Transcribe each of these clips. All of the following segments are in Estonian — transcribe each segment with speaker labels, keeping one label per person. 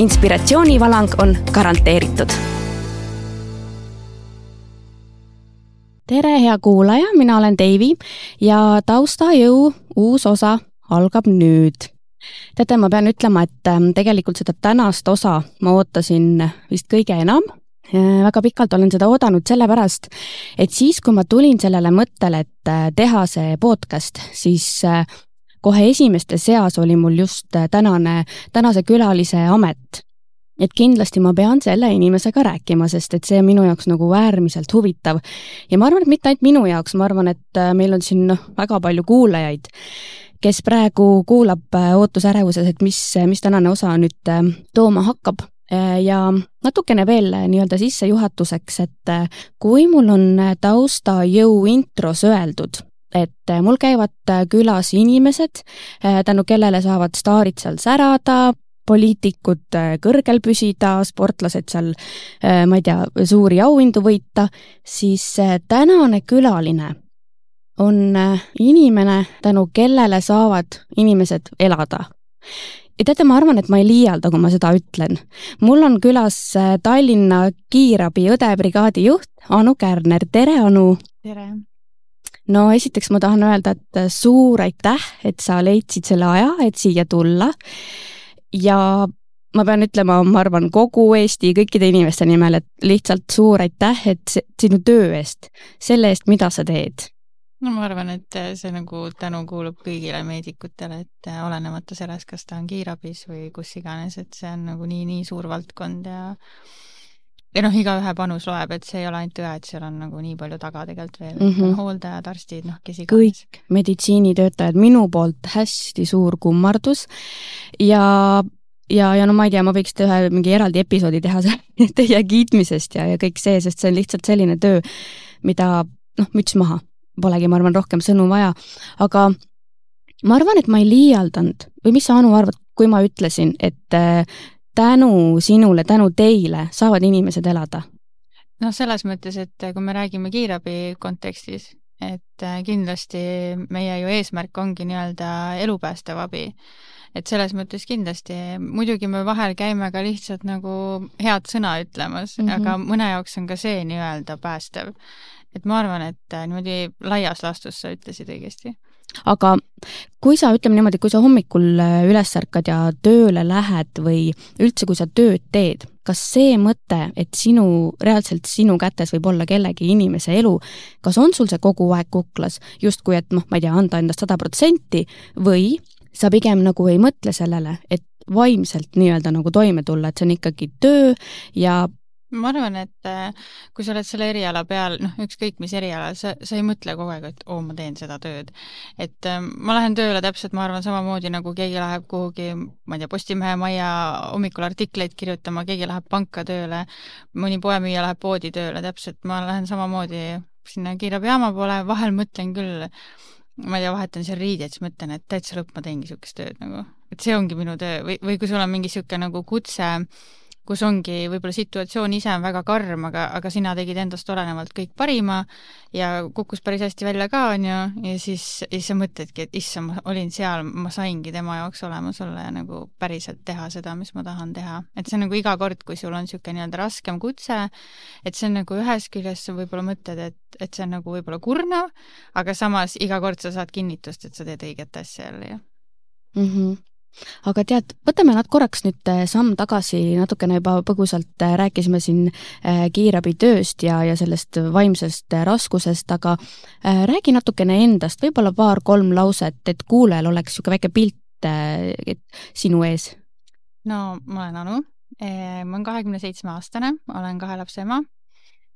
Speaker 1: Inspiratsioonivalang on garanteeritud. tere, hea kuulaja, mina olen Deivi ja taustajõu uus osa algab nüüd. Teate, ma pean ütlema, et ähm, tegelikult seda tänast osa ma ootasin vist kõige enam. Äh, väga pikalt olen seda oodanud sellepärast, et siis, kui ma tulin sellele mõttele, et äh, teha see podcast, siis äh, kohe esimeste seas oli mul just tänane, tänase külalise amet. et kindlasti ma pean selle inimesega rääkima, sest et see on minu jaoks nagu äärmiselt huvitav. ja ma arvan, et mitte ainult minu jaoks, ma arvan, et meil on siin noh, väga palju kuulajaid, kes praegu kuulab ootusärevuses, et mis, mis tänane osa nüüd tooma hakkab Äh, ja natukene veel äh, nii-öelda sissejuhatuseks, et äh, kui mul on taustajõu intros öeldud, et mul käivad külas inimesed, tänu kellele saavad staarid seal särada, poliitikud kõrgel püsida, sportlased seal, ma ei tea, suuri auhindu võita, siis tänane külaline on inimene, tänu kellele saavad inimesed elada ja teate, ma arvan, et ma ei liialda, kui ma seda ütlen. mul on külas äh, Tallinna kiirabi õdebrigaadi juht Anu Kärner, tere Anu!
Speaker 2: tere!
Speaker 1: No esiteks ma tahan öelda, et äh, suur aitäh, et sa leidsid selle aja, et siia tulla. Ja ma pean ütlema, ma arvan, kogu Eesti kõikide inimeste nimel, et lihtsalt suur aitäh, et sinu töö eest, selle eest, mida sa teed.
Speaker 2: No ma arvan, et äh, see nagu tänu kuulub kõigile meedikutele, et äh, olenemata sellest, kas ta on kiirabis või kus iganes, et see on nagu nii, nii suur valdkond ja ja noh, igaühe panus loeb, et see ei ole ainult õe, et seal on nagu nii palju taga tegelikult veel mm, -hmm. hooldajad, arstid, noh, kes
Speaker 1: iganes. kõik meditsiinitöötajad, minu poolt hästi suur kummardus ja ja, ja no ma ei tea, ma võiks ühe mingi eraldi episoodi teha teie kiitmisest ja, ja kõik see, sest see on lihtsalt selline töö, mida noh, müts maha polegi, ma arvan, rohkem sõnu vaja, aga ma arvan, et ma ei liialdanud või mis sa, Anu, arvad, kui ma ütlesin, et tänu sinule, tänu teile saavad inimesed elada?
Speaker 2: noh, selles mõttes, et kui me räägime kiirabi kontekstis, et äh, kindlasti meie ju eesmärk ongi nii-öelda elupäästev abi. et selles mõttes kindlasti, muidugi me vahel käime ka lihtsalt nagu head sõna ütlemas mm, -hmm. aga mõne jaoks on ka see nii-öelda päästev et ma arvan, et äh, niimoodi laias laastus sa ütlesid õigesti.
Speaker 1: Aga kui sa, ütleme niimoodi, kui sa hommikul äh, üles ärkad ja tööle lähed või üldse, kui sa tööd teed, kas see mõte, et sinu, reaalselt sinu kätes võib olla kellegi inimese elu, kas on sul see kogu aeg kuklas, justkui et noh, ma ei tea, anda endast sada protsenti või sa pigem nagu ei mõtle sellele, et vaimselt nii-öelda nagu toime tulla, et see on ikkagi töö ja
Speaker 2: ma arvan, et äh, kui sa oled selle eriala peal, noh, ükskõik mis eriala, sa, sa ei mõtle kogu aeg, et oo oh,, ma teen seda tööd. et äh, ma lähen tööle täpselt, ma arvan, samamoodi nagu keegi läheb kuhugi, ma ei tea, Postimehe majja hommikul artikleid kirjutama, keegi läheb panka tööle, mõni poemüüja läheb poodi tööle, täpselt, ma lähen samamoodi sinna kiirabijaama poole, vahel mõtlen küll, ma ei tea, vahetan seal riideid, siis mõtlen, et täitsa lõpp, ma teengi niisugust tööd nagu. et see ongi minu töö või, või kui sul on mingi niisugune nagu kutse, kus ongi võib-olla situatsioon ise on väga karm, aga, aga sina tegid endast olenevalt kõik parima ja kukkus päris hästi välja ka, on ju, ja siis, siis sa mõtledki, et issand, ma olin seal, ma saingi tema jaoks olemas olla ja nagu päriselt teha seda, mis ma tahan teha. et see on nagu iga kord, kui sul on niisugune nii-öelda raskem kutse, et see on nagu ühest küljest sa võib-olla mõtled, et, et see on nagu võib-olla kurnav, aga samas iga kord sa saad kinnitust, et sa teed õiget asja jälle ju
Speaker 1: mm. -hmm aga tead, võtame nad korraks nüüd äh, samm tagasi, natukene juba põgusalt äh, rääkisime siin äh, kiirabitööst ja, ja sellest vaimsest raskusest, aga räägi natukene endast, võib-olla paar-kolm lauset, et kuulajal oleks niisugune väike pilt sinu ees.
Speaker 2: no ma olen Anu, ma olen kahekümne seitsme aastane, olen kahe lapse ema.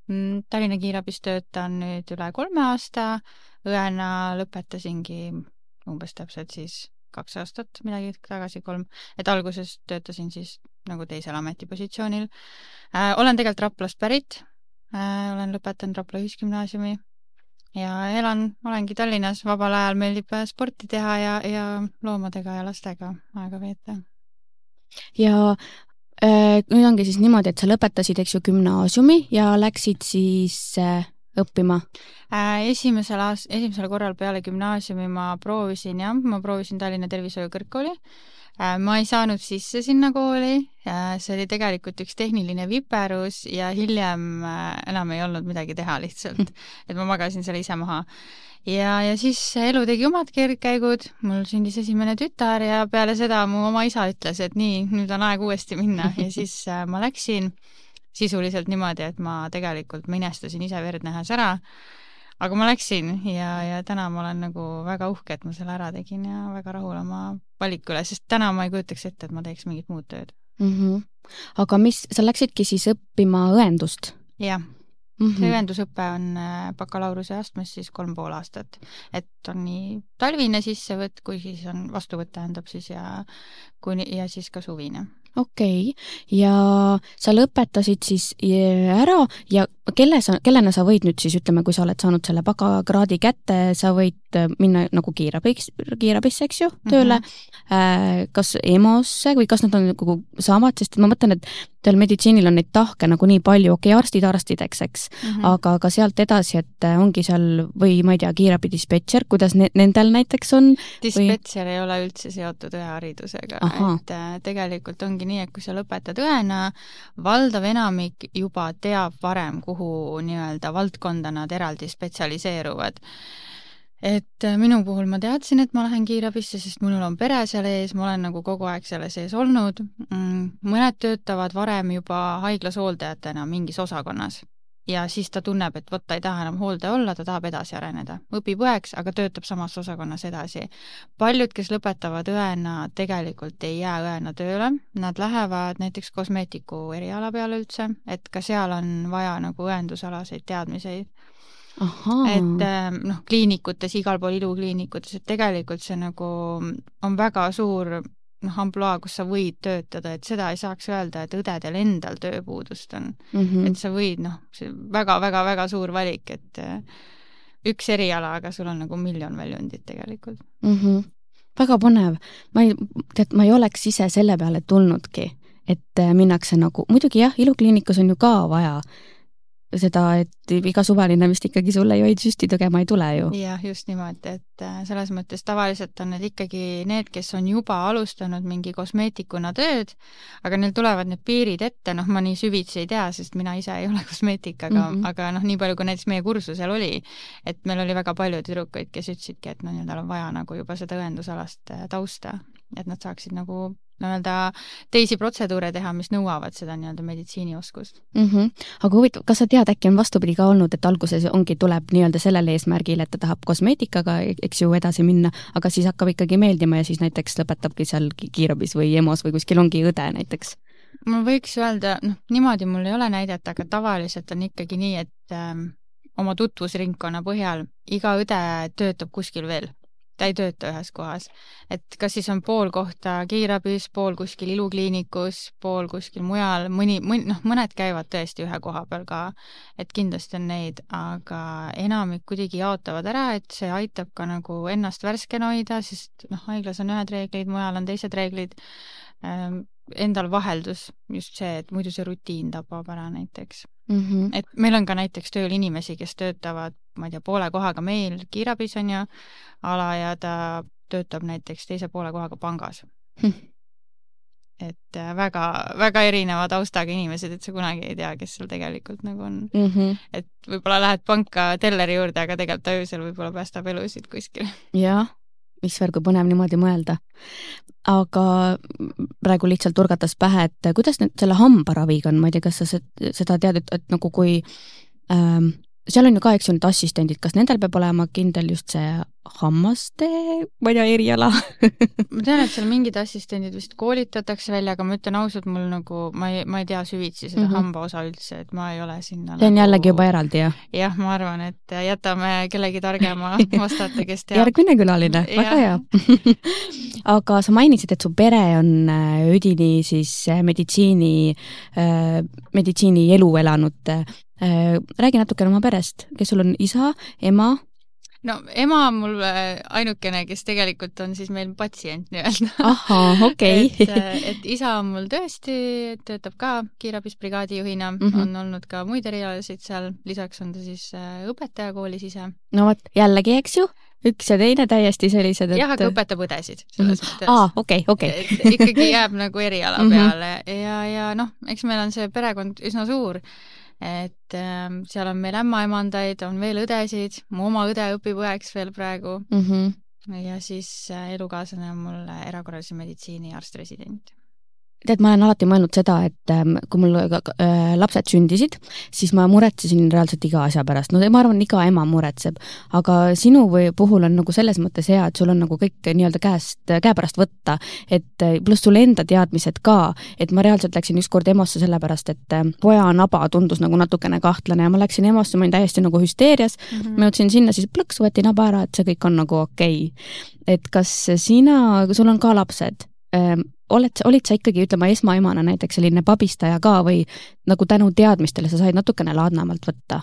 Speaker 2: Mm, Tallinna kiirabis töötan nüüd üle kolme aasta, õena lõpetasingi umbes täpselt siis kaks aastat, midagi tagasi, kolm, et alguses töötasin siis nagu teisel ametipositsioonil äh,. olen tegelikult Raplast pärit äh,, olen lõpetanud Rapla Ühisgümnaasiumi ja elan, olengi Tallinnas, vabal ajal meeldib sporti teha ja, ja loomadega ja lastega aega veeta.
Speaker 1: ja äh, nüüd ongi siis niimoodi, et sa lõpetasid, eks ju, gümnaasiumi ja läksid siis äh, õppima?
Speaker 2: Äh, esimesel aast-, esimesel korral peale gümnaasiumi ma proovisin jah, ma proovisin Tallinna Tervishoiu Kõrgkooli. Äh, ma ei saanud sisse sinna kooli, äh, see oli tegelikult üks tehniline viperus ja hiljem enam ei olnud midagi teha lihtsalt, et ma magasin selle ise maha. ja, ja siis elu tegi omad keerdkäigud, mul sündis esimene tütar ja peale seda mu oma isa ütles, et nii, nüüd on aeg uuesti minna ja siis ma läksin sisuliselt niimoodi, et ma tegelikult minestasin ise verd nähes ära, aga ma läksin ja, ja täna ma olen nagu väga uhke, et ma selle ära tegin ja väga rahul oma valiku üle, sest täna ma ei kujutaks ette, et ma teeks mingit muud tööd
Speaker 1: mm. -hmm. aga mis, sa läksidki siis õppima õendust?
Speaker 2: jah mm -hmm. see õendusõpe on äh, bakalaureuse astmes siis kolm pool aastat, et on nii talvine sissevõtt kui siis on vastuvõtt tähendab siis ja kuni ja siis ka suvine
Speaker 1: okei okay., ja sa lõpetasid siis ära ja kelle sa, kellena sa võid nüüd siis, ütleme, kui sa oled saanud selle bakakraadi kätte, sa võid äh, minna nagu kiirabiks, kiirabisse, eks ju, tööle mm, -hmm. kas EMO-sse või kas nad on nagu samad, sest ma mõtlen, et teil meditsiinil on neid tahke nagu nii palju, okei okay,, arstid arstideks, eks mm, -hmm. aga ka sealt edasi, et äh, ongi seal või ma ei tea, kiirabidispetšer, kuidas ne nendel näiteks on?
Speaker 2: dispetšer või... ei ole üldse seotud õeharidusega, et äh, tegelikult ongi nii, et kui sa lõpetad õena, valdav enamik juba teab varem, kuhu kuhu nii-öelda valdkonda nad eraldi spetsialiseeruvad. Et äh, minu puhul ma teadsin, et ma lähen kiirabisse, sest minul on pere seal ees, ma olen nagu kogu aeg selle sees olnud. Mm, mõned töötavad varem juba haiglas hooldajatena mingis osakonnas ja siis ta tunneb, et vot ta ei taha enam hooldaja olla, ta tahab edasi areneda. õpib õeks, aga töötab samas osakonnas edasi. paljud, kes lõpetavad õena, tegelikult ei jää õena tööle, nad lähevad näiteks kosmeetiku eriala peale üldse, et ka seal on vaja nagu õendusalaseid teadmiseid. Et ähm, noh, kliinikutes, igal pool ilukliinikutes, et tegelikult see nagu on väga suur noh, ampluaa, kus sa võid töötada, et seda ei saaks öelda, et õdedel endal tööpuudust on mm. -hmm. et sa võid, noh, see väga-väga-väga suur valik, et äh, üks eriala, aga sul on nagu miljon väljundit tegelikult
Speaker 1: mm. -hmm. väga põnev. ma ei, tead, ma ei oleks ise selle peale tulnudki, et äh, minnakse nagu, muidugi jah, ilukliinikus on ju ka vaja seda, et iga suvaline vist ikkagi sulle ju ei süsti tegema ei tule ju.
Speaker 2: jah, just niimoodi, et äh, selles mõttes tavaliselt on need ikkagi need, kes on juba alustanud mingi kosmeetikuna tööd, aga neil tulevad need piirid ette, noh, ma nii süvitsi ei tea, sest mina ise ei ole kosmeetik, aga mm, -hmm. aga noh, nii palju, kui näiteks meie kursusel oli, et meil oli väga palju tüdrukuid, kes ütlesidki, et no nii-öelda on vaja nagu juba seda õendusalast äh, tausta, et nad saaksid nagu nii-öelda teisi protseduure teha, mis nõuavad seda nii-öelda meditsiinioskust
Speaker 1: mm. -hmm. aga huvitav, kas sa tead, äkki on vastupidi ka olnud, et alguses ongi, tuleb nii-öelda sellel eesmärgil, et ta tahab kosmeetikaga, eks ju, edasi minna, aga siis hakkab ikkagi meeldima ja siis näiteks lõpetabki seal kiirabis või EMO-s või kuskil ongi õde näiteks?
Speaker 2: ma võiks öelda, noh, niimoodi mul ei ole näidata, aga tavaliselt on ikkagi nii, et ähm, oma tutvusringkonna põhjal iga õde töötab kuskil veel ta ei tööta ühes kohas. et kas siis on pool kohta kiirabis, pool kuskil ilukliinikus, pool kuskil mujal, mõni, mõni, noh, mõned käivad tõesti ühe koha peal ka, et kindlasti on neid, aga enamik kuidagi jaotavad ära, et see aitab ka nagu ennast värskena hoida, sest noh, haiglas on ühed reeglid, mujal on teised reeglid ähm,, endal vaheldus, just see, et muidu see rutiin tapab ära näiteks mm. -hmm. et meil on ka näiteks tööl inimesi, kes töötavad, ma ei tea, poole kohaga meil kiirabis on ju, ala ja ta töötab näiteks teise poole kohaga pangas hm. et äh, väga, väga erineva taustaga inimesed, et sa kunagi ei tea, kes seal tegelikult nagu on mm. -hmm. et võib-olla lähed panka telleri juurde, aga tegelikult öösel võib-olla päästab elusid kuskil.
Speaker 1: jah issand, kui põnev niimoodi mõelda. aga praegu lihtsalt turgatas pähe, et kuidas nüüd selle hambaraviga on, ma ei tea, kas sa seda tead, et, et nagu kui ähm, seal on ju ka, eks ju, need assistendid, kas nendel peab olema kindel just see hammaste, ma ei tea, eriala
Speaker 2: ma tean, et seal mingid assistendid vist koolitatakse välja, aga ma ütlen ausalt, mul nagu, ma ei, ma ei tea süvitsi seda mm -hmm. hambaosa üldse, et ma ei ole sinna
Speaker 1: see on nagu... jällegi juba eraldi, jah?
Speaker 2: jah, ma arvan, et jätame kellegi targema vastata, kes teab.
Speaker 1: järgmine külaline, väga hea aga sa mainisid, et su pere on äh, üdini siis äh, meditsiini, äh, meditsiini elu elanud räägi natukene oma perest, kes sul on isa, ema?
Speaker 2: no ema on mul äh, ainukene, kes tegelikult on siis meil patsient nii-öelda.
Speaker 1: ahhaa, okei
Speaker 2: okay. et, äh, et isa on mul tõesti, töötab ka kiirabis brigaadijuhina mm, -hmm. on olnud ka muid erialasid seal, lisaks on ta siis õpetaja koolis ise.
Speaker 1: no vot, jällegi, eks ju, üks ja teine täiesti sellised, et
Speaker 2: jah, aga õpetab õdesid selles
Speaker 1: mm -hmm. mõttes. aa, okei, okei.
Speaker 2: ikkagi jääb nagu eriala mm -hmm. peale ja, ja noh, eks meil on see perekond üsna suur et äh, seal on meil ämmaemandaid, on veel õdesid, mu oma õde õpib õeks veel praegu mm. -hmm. ja siis äh, elukaaslane on mul erakorralise meditsiini arst-resident
Speaker 1: tead, ma olen alati mõelnud seda, et ähm, kui mul äh, lapsed sündisid, siis ma muretsesin reaalselt iga asja pärast, no ma arvan, iga ema muretseb, aga sinu või puhul on nagu selles mõttes hea, et sul on nagu kõik nii-öelda käest, käepärast võtta, et äh, pluss sul enda teadmised ka, et ma reaalselt läksin ükskord EMO-sse sellepärast, et äh, poja naba tundus nagu natukene kahtlane ja ma läksin EMO-sse, ma olin täiesti nagu hüsteerias. Mm, -hmm. ma jõudsin sinna, siis plõks võeti naba ära, et see kõik on nagu okei. Okay.. et kas sina, sul on ka lapsed oled, olid sa ikkagi, ütleme, esmaemana näiteks selline pabistaja ka või nagu tänu teadmistele sa said natukene laadnemalt võtta?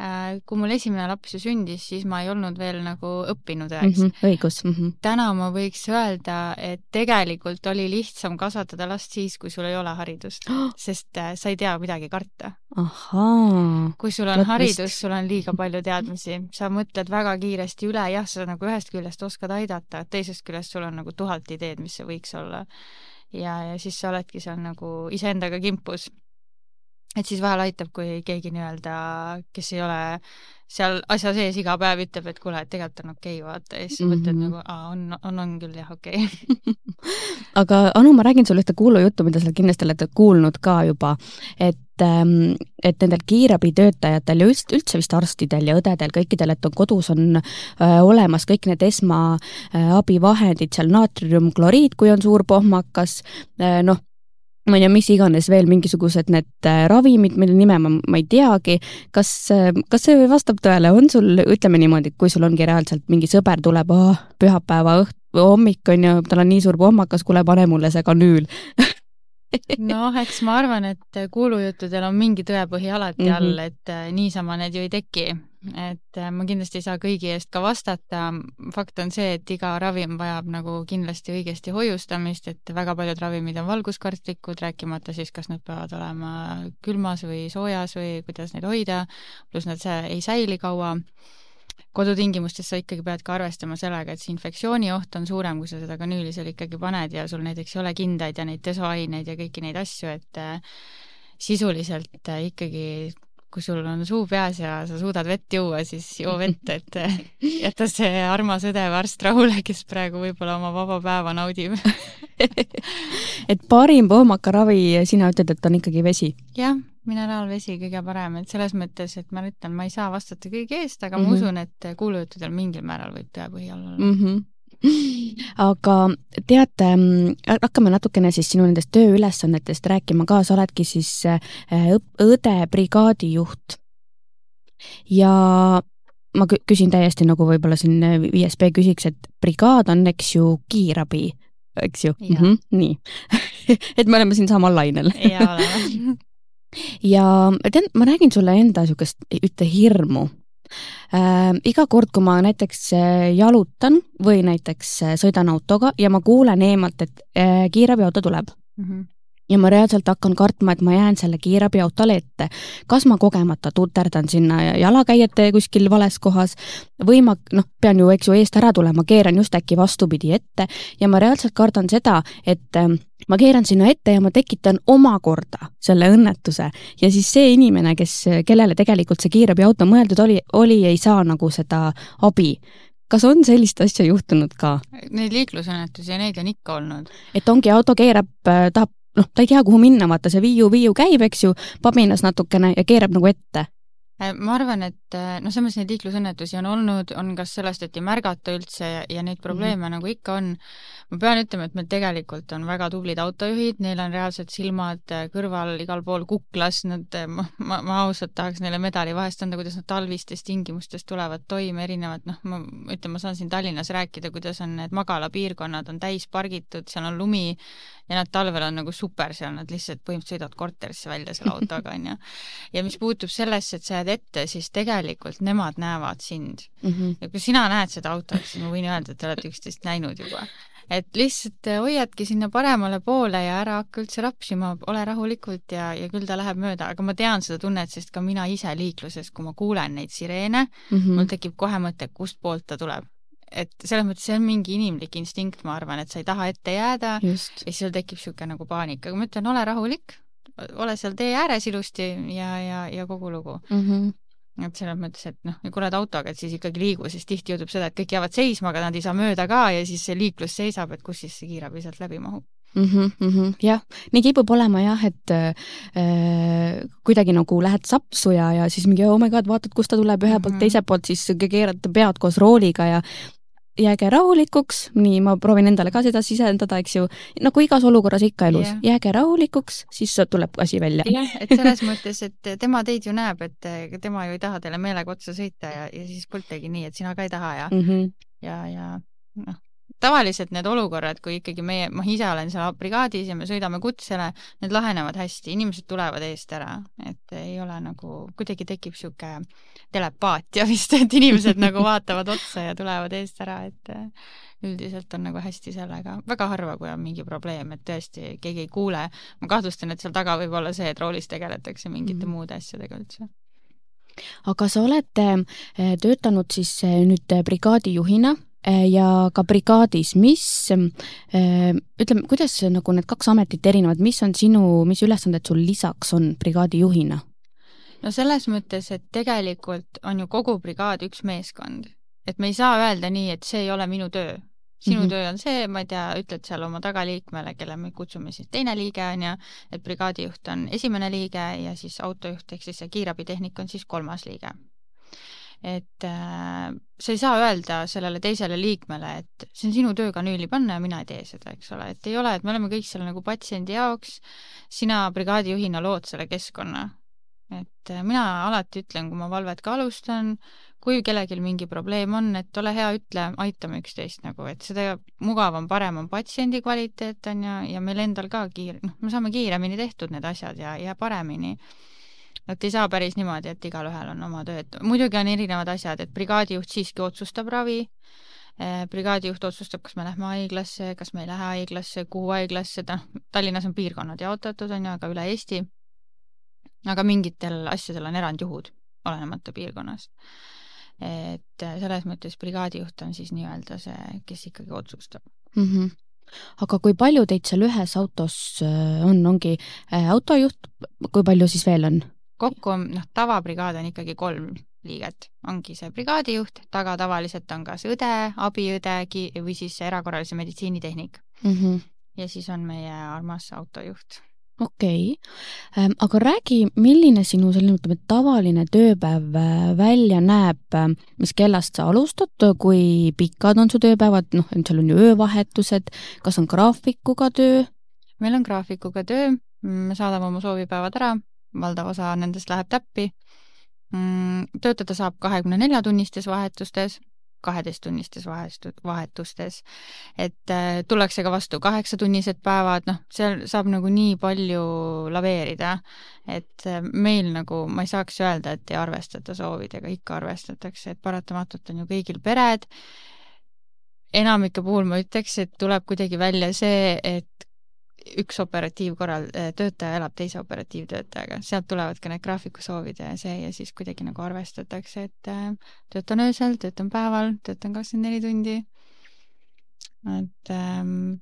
Speaker 2: Äh, kui mul esimene laps ju sündis, siis ma ei olnud veel nagu õppinud õeks
Speaker 1: mm. -hmm, õigus mm. -hmm.
Speaker 2: täna ma võiks öelda, et tegelikult oli lihtsam kasvatada last siis, kui sul ei ole haridust oh., sest äh, sa ei tea midagi karta. kui sul on Võt haridus, sul on liiga palju teadmisi, sa mõtled väga kiiresti üle, jah, sa nagu ühest küljest oskad aidata, teisest küljest sul on nagu tuhat ideed, mis see võiks olla. ja, ja siis sa oledki seal nagu iseendaga kimpus et siis vahel aitab, kui keegi nii-öelda, kes ei ole seal asja sees iga päev ütleb, et kuule, et tegelikult on okei okay,, vaata, ja siis mm -hmm. mõtled nagu, aa, on, on, on küll jah, okei okay.
Speaker 1: aga Anu, ma räägin sulle ühte kuulujuttu, mida sa kindlasti oled kuulnud ka juba, et ähm, et nendel kiirabitöötajatel ja üldse, üldse vist arstidel ja õdedel, kõikidel, et on kodus on äh, olemas kõik need esmaabivahendid seal naatriumkloriid, kui on suur pohmakas äh,, noh, ma ei tea, mis iganes veel mingisugused need äh, ravimid, mille nime ma, ma ei teagi, kas, äh, kas see vastab tõele, on sul, ütleme niimoodi, kui sul ongi reaalselt mingi sõber tuleb oh,, pühapäeva õht-, hommik on ju, tal on nii suur pohmakas, kuule, pane mulle see kanüül
Speaker 2: noh, eks ma arvan, et kuulujuttudel on mingi tõepõhi alati mm -hmm. all, et äh, niisama need ju ei teki. Et äh, ma kindlasti ei saa kõigi eest ka vastata. fakt on see, et iga ravim vajab nagu kindlasti õigesti hoiustamist, et väga paljud ravimid on valguskartlikud, rääkimata siis, kas nad peavad olema külmas või soojas või kuidas neid hoida, pluss nad ei säili kaua kodutingimustes sa ikkagi pead ka arvestama sellega, et see infektsioonioht on suurem, kui sa seda kanüüli seal ikkagi paned ja sul näiteks ei ole kindaid ja neid desoaineid ja kõiki neid asju, et äh, sisuliselt äh, ikkagi kui sul on suu peas ja sa suudad vett juua, siis joo vett, et jäta see armas õde või arst rahule, kes praegu võib-olla oma vaba päeva naudib
Speaker 1: et parim pohmakaravi, sina ütled, et on ikkagi vesi?
Speaker 2: jah mineraalvesi kõige parem, et selles mõttes, et ma ütlen, ma ei saa vastata kõigi eest, aga mm -hmm. ma mhm. usun, et kuulujuttudel mingil määral võib tõepõhi all olla
Speaker 1: mm. -hmm aga teate, hakkame natukene siis sinu nendest tööülesannetest rääkima ka, sa oledki siis äh, õde brigaadijuht. ja ma küsin täiesti nagu võib-olla siin 5B küsiks, et brigaad on, eks ju, kiirabi, eks ju? Mm -hmm, nii et me oleme siin samal lainel.
Speaker 2: jaa, oleme
Speaker 1: ja tead, ma räägin sulle enda niisugust ühte hirmu äh,. iga kord, kui ma näiteks äh, jalutan või näiteks äh, sõidan autoga ja ma kuulen eemalt, et äh, kiirabiauto tuleb mm, -hmm ja ma reaalselt hakkan kartma, et ma jään selle kiirabiautole ette. kas ma kogemata tuterdan sinna jalakäijate kuskil vales kohas või ma noh, pean ju, eks ju, eest ära tulema, keeran just äkki vastupidi ette ja ma reaalselt kardan seda, et ähm, ma keeran sinna ette ja ma tekitan omakorda selle õnnetuse ja siis see inimene, kes, kellele tegelikult see kiirabiauto mõeldud oli, oli, ei saa nagu seda abi kas on sellist asja juhtunud ka?
Speaker 2: Neid liiklusõnnetusi, neid on ikka olnud.
Speaker 1: et ongi, auto keerab, äh, tahab noh, ta ei tea, kuhu minna, vaata see viiu, viiu käib, eks ju, pabinas natukene ja keerab nagu ette.
Speaker 2: Äh, ma arvan, et noh, mõttes neid liiklusõnnetusi on olnud, on kas sellest, et ei märgata üldse ja, ja neid probleeme mm -hmm. nagu ikka on. ma pean ütlema, et meil tegelikult on väga tublid autojuhid, neil on reaalselt silmad äh, kõrval igal pool kuklas, nad, ma, ma, ma ausalt tahaks neile medali vahest anda, kuidas nad talvistes tingimustes tulevad toime, erinevad noh, ma ütlen, ma saan siin Tallinnas rääkida, kuidas on need magalapiirkonnad on täis pargitud, seal on lumi ja nad talvel on nagu super seal, nad lihtsalt põhimõtteliselt sõidavad korterisse välja selle autoga, onju. ja mis puutub sellesse, et sa jääd ette, siis tegelikult nemad näevad sind mm. -hmm. ja kui sina näed seda autot, siis ma võin öelda, et te olete üksteist näinud juba. et lihtsalt hoiadki sinna paremale poole ja ära hakka üldse rapsima, ole rahulikult ja, ja küll ta läheb mööda, aga ma tean seda tunnet, sest ka mina ise liikluses, kui ma kuulen neid sireene mm, -hmm. mul tekib kohe mõte, kustpoolt ta tuleb et selles mõttes see on mingi inimlik instinkt, ma arvan, et sa ei taha ette jääda Just. ja siis sul tekib niisugune nagu paanika, aga ma ütlen, ole rahulik, ole seal tee ääres ilusti ja, ja, ja kogu lugu mm. -hmm et selles mõttes, et noh, kui oled autoga, et siis ikkagi liigu, sest tihti juhtub seda, et kõik jäävad seisma, aga nad ei saa mööda ka ja siis see liiklus seisab, et kus siis see kiirabi sealt läbi mahub
Speaker 1: mm. -hmm, mm -hmm, jah, nii kipub olema jah, et äh, kuidagi nagu lähed sapsu ja, ja siis mingi oh my god, vaatad, kust ta tuleb ühe poolt mm -hmm. teise poolt, siis keerad pead koos rooliga ja jääge rahulikuks, nii ma proovin endale ka seda sisendada, eks ju, nagu igas olukorras ikka elus yeah., jääge rahulikuks, siis tuleb asi välja.
Speaker 2: jah, et selles mõttes, et tema teid ju näeb, et tema ju ei taha teile meelega otsa sõita ja, ja siis pult tegi nii, et sina ka ei taha ja mm, -hmm. ja, ja noh, tavaliselt need olukorrad, kui ikkagi meie, ma ise olen seal brigaadis ja me sõidame kutsele, need lahenevad hästi, inimesed tulevad eest ära, et ei ole nagu, kuidagi tekib niisugune telepaatia vist, et inimesed nagu vaatavad otsa ja tulevad eest ära, et üldiselt on nagu hästi sellega, väga harva, kui on mingi probleem, et tõesti keegi ei kuule, ma kahtlustan, et seal taga võib olla see, et roolis tegeletakse mingite mm -hmm. muude asjadega üldse.
Speaker 1: Aga sa oled eh, töötanud siis eh, nüüd brigaadijuhina? Äh, ja ka brigaadis, mis, äh, ütleme, kuidas nagu need kaks ametit erinevad, mis on sinu, mis ülesanded sul lisaks on brigaadijuhina?
Speaker 2: no selles mõttes, et tegelikult on ju kogu brigaad üks meeskond, et me ei saa öelda nii, et see ei ole minu töö. sinu mm -hmm. töö on see, ma ei tea, ütled seal oma tagaliikmele, kelle me kutsume siis teine liige, on ju, et brigaadijuht on esimene liige ja siis autojuht ehk siis see kiirabitehnik on siis kolmas liige et äh, sa ei saa öelda sellele teisele liikmele, et see on sinu töö kanüüli panna ja mina ei tee seda, eks ole, et ei ole, et me oleme kõik seal nagu patsiendi jaoks, sina brigaadijuhina lood selle keskkonna. et äh, mina alati ütlen, kui ma valvet ka alustan, kui kellelgi mingi probleem on, et ole hea, ütle, aitame üksteist nagu, et seda mugavam, parem on patsiendi kvaliteet, on ju, ja meil endal ka kiir-, noh, me saame kiiremini tehtud need asjad ja, ja paremini et ei saa päris niimoodi, et igalühel on oma töö, et muidugi on erinevad asjad, et brigaadijuht siiski otsustab ravi, eh, brigaadijuht otsustab, kas me lähme haiglasse, kas me ei lähe haiglasse, kuhu haiglasse, ta noh, Tallinnas on piirkonnad jaotatud, on ju, aga üle Eesti. aga mingitel asjadel on erandjuhud, olenemata piirkonnast. et selles mõttes brigaadijuht on siis nii-öelda see, kes ikkagi otsustab mm.
Speaker 1: -hmm aga kui palju teid seal ühes autos äh, on, ongi autojuht, kui palju siis veel on?
Speaker 2: Kokku on, noh, tavabrigaad on ikkagi kolm liiget, ongi see brigaadijuht, taga tavaliselt on kas õde, abiõde või siis erakorralise meditsiinitehnik mm. -hmm. ja siis on meie armas autojuht
Speaker 1: okei okay., ähm, aga räägi, milline sinu selline, ütleme, tavaline tööpäev äh, välja näeb, mis kellast sa alustad, kui pikad on su tööpäevad, noh, seal on ju öövahetused, kas on graafikuga töö?
Speaker 2: meil on graafikuga töö, me saadame oma soovipäevad ära, valdav osa nendest läheb täppi. Mm, töötada saab kahekümne nelja tunnistes vahetustes, kaheteisttunnistes vahetustes, et äh, tullakse ka vastu kaheksatunnised päevad, noh, seal saab nagu nii palju laveerida, et äh, meil nagu, ma ei saaks öelda, et ei arvestata soovidega, ikka arvestatakse, et paratamatult on ju kõigil pered, enamike puhul ma ütleks, et tuleb kuidagi välja see, et üks operatiivkorral äh, töötaja elab teise operatiivtöötajaga, sealt tulevad ka need graafikusoovid ja see ja siis kuidagi nagu arvestatakse, et äh, töötan öösel, töötan päeval, töötan kakskümmend neli tundi. et ähm,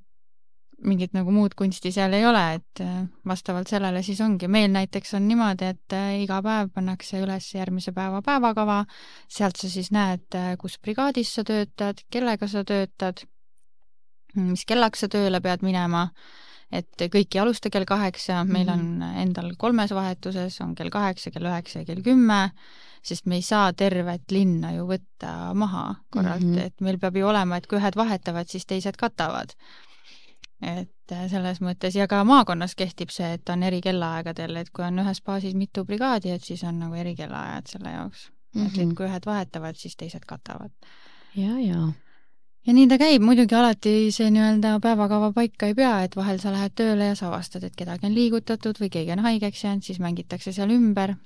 Speaker 2: mingit nagu muud kunsti seal ei ole, et äh, vastavalt sellele siis ongi. meil näiteks on niimoodi, et iga päev pannakse üles järgmise päeva päevakava, sealt sa siis näed, kus brigaadis sa töötad, kellega sa töötad, mis kellaks sa tööle pead minema et kõik ei alusta kell kaheksa, meil
Speaker 1: Mhm.
Speaker 2: on endal kolmes vahetuses, on kell kaheksa, kell üheksa ja kell kümme, sest me ei saa tervet linna ju võtta maha korralt mm,
Speaker 1: Mhm.
Speaker 2: -hmm. et meil peab ju olema, et kui ühed vahetavad, siis teised katavad. et äh, selles mõttes ja ka maakonnas kehtib see, et on eri kellaaegadel, et kui on ühes baasis mitu brigaadi, et siis on nagu eri kellaajad selle jaoks mm. -hmm.
Speaker 1: Mhm.
Speaker 2: et kui ühed vahetavad, siis teised katavad
Speaker 1: ja, ja
Speaker 2: ja nii ta käib, muidugi alati see nii-öelda päevakava paika ei pea, et vahel sa lähed tööle ja sa avastad, et kedagi on liigutatud või keegi on haigeks jäänud, siis mängitakse seal ümber.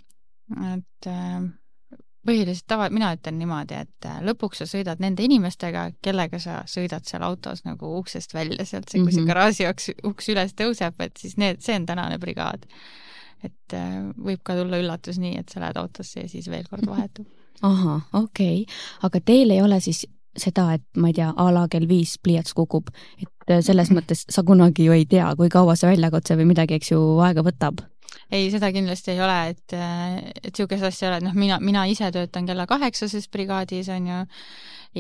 Speaker 2: et äh, põhiliselt tava, mina ütlen niimoodi, et äh, lõpuks sa sõidad nende inimestega, kellega sa sõidad seal autos nagu uksest välja, sealt see, kui see
Speaker 1: Mhm.
Speaker 2: garaaži uks, uks üles tõuseb, et siis need, see on tänane brigaad. et äh, võib ka tulla üllatus nii, et sa lähed autosse ja siis veel kord vahetub.
Speaker 1: ahah, okei okay., aga teil ei ole siis seda, et ma ei tea, a la kell viis pliiats kukub, et äh, selles mõttes sa kunagi ju ei tea, kui kaua see väljakutse või midagi, eks ju, aega võtab.
Speaker 2: ei, seda kindlasti ei ole, et, et niisugust asja ei ole, et noh, mina, mina ise töötan kella kaheksases brigaadis, on ju,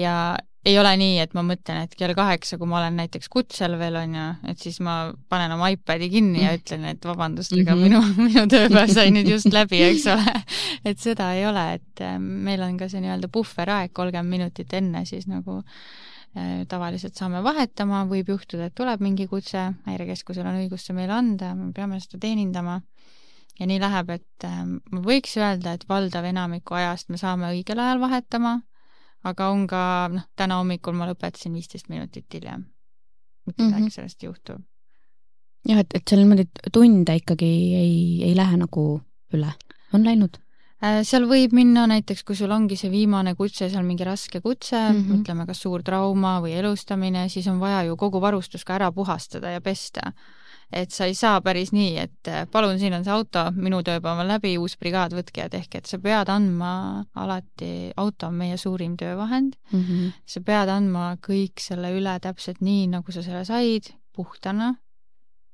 Speaker 2: ja ei ole nii, et ma mõtlen, et kell kaheksa, kui ma olen näiteks kutsel veel, on ju, et siis ma panen oma iPadi kinni ja ütlen, et vabandust, aga
Speaker 1: Mhm.
Speaker 2: minu, minu tööpäev sai nüüd just läbi, eks ole. et seda ei ole, et äh, meil on ka see nii-öelda puhveraeg kolmkümmend minutit enne siis nagu äh, tavaliselt saame vahetama, võib juhtuda, et tuleb mingi kutse, häirekeskusel on õigus see meile anda, me peame seda teenindama ja nii läheb, et äh, ma võiks öelda, et valdav enamiku ajast me saame õigel ajal vahetama, aga on ka, noh, täna hommikul ma lõpetasin viisteist minutit hiljem. mitte midagi mm
Speaker 1: Mhm.
Speaker 2: -hmm. sellest ei juhtu.
Speaker 1: jah, et, et seal niimoodi tunde ikkagi ei, ei lähe nagu üle, on läinud?
Speaker 2: Äh, seal võib minna näiteks, kui sul ongi see viimane kutse, seal mingi raske kutse mm,
Speaker 1: Mhm.
Speaker 2: -hmm. ütleme, kas suur trauma või elustamine, siis on vaja ju kogu varustus ka ära puhastada ja pesta. Et sa ei saa päris nii, et äh, palun, siin on see auto, minu tööpäev on läbi, uus brigaad, võtke ja tehke, et sa pead andma alati, auto on meie suurim töövahend,
Speaker 1: Mm -hmm.
Speaker 2: sa pead andma kõik selle üle täpselt nii, nagu sa selle said, puhtana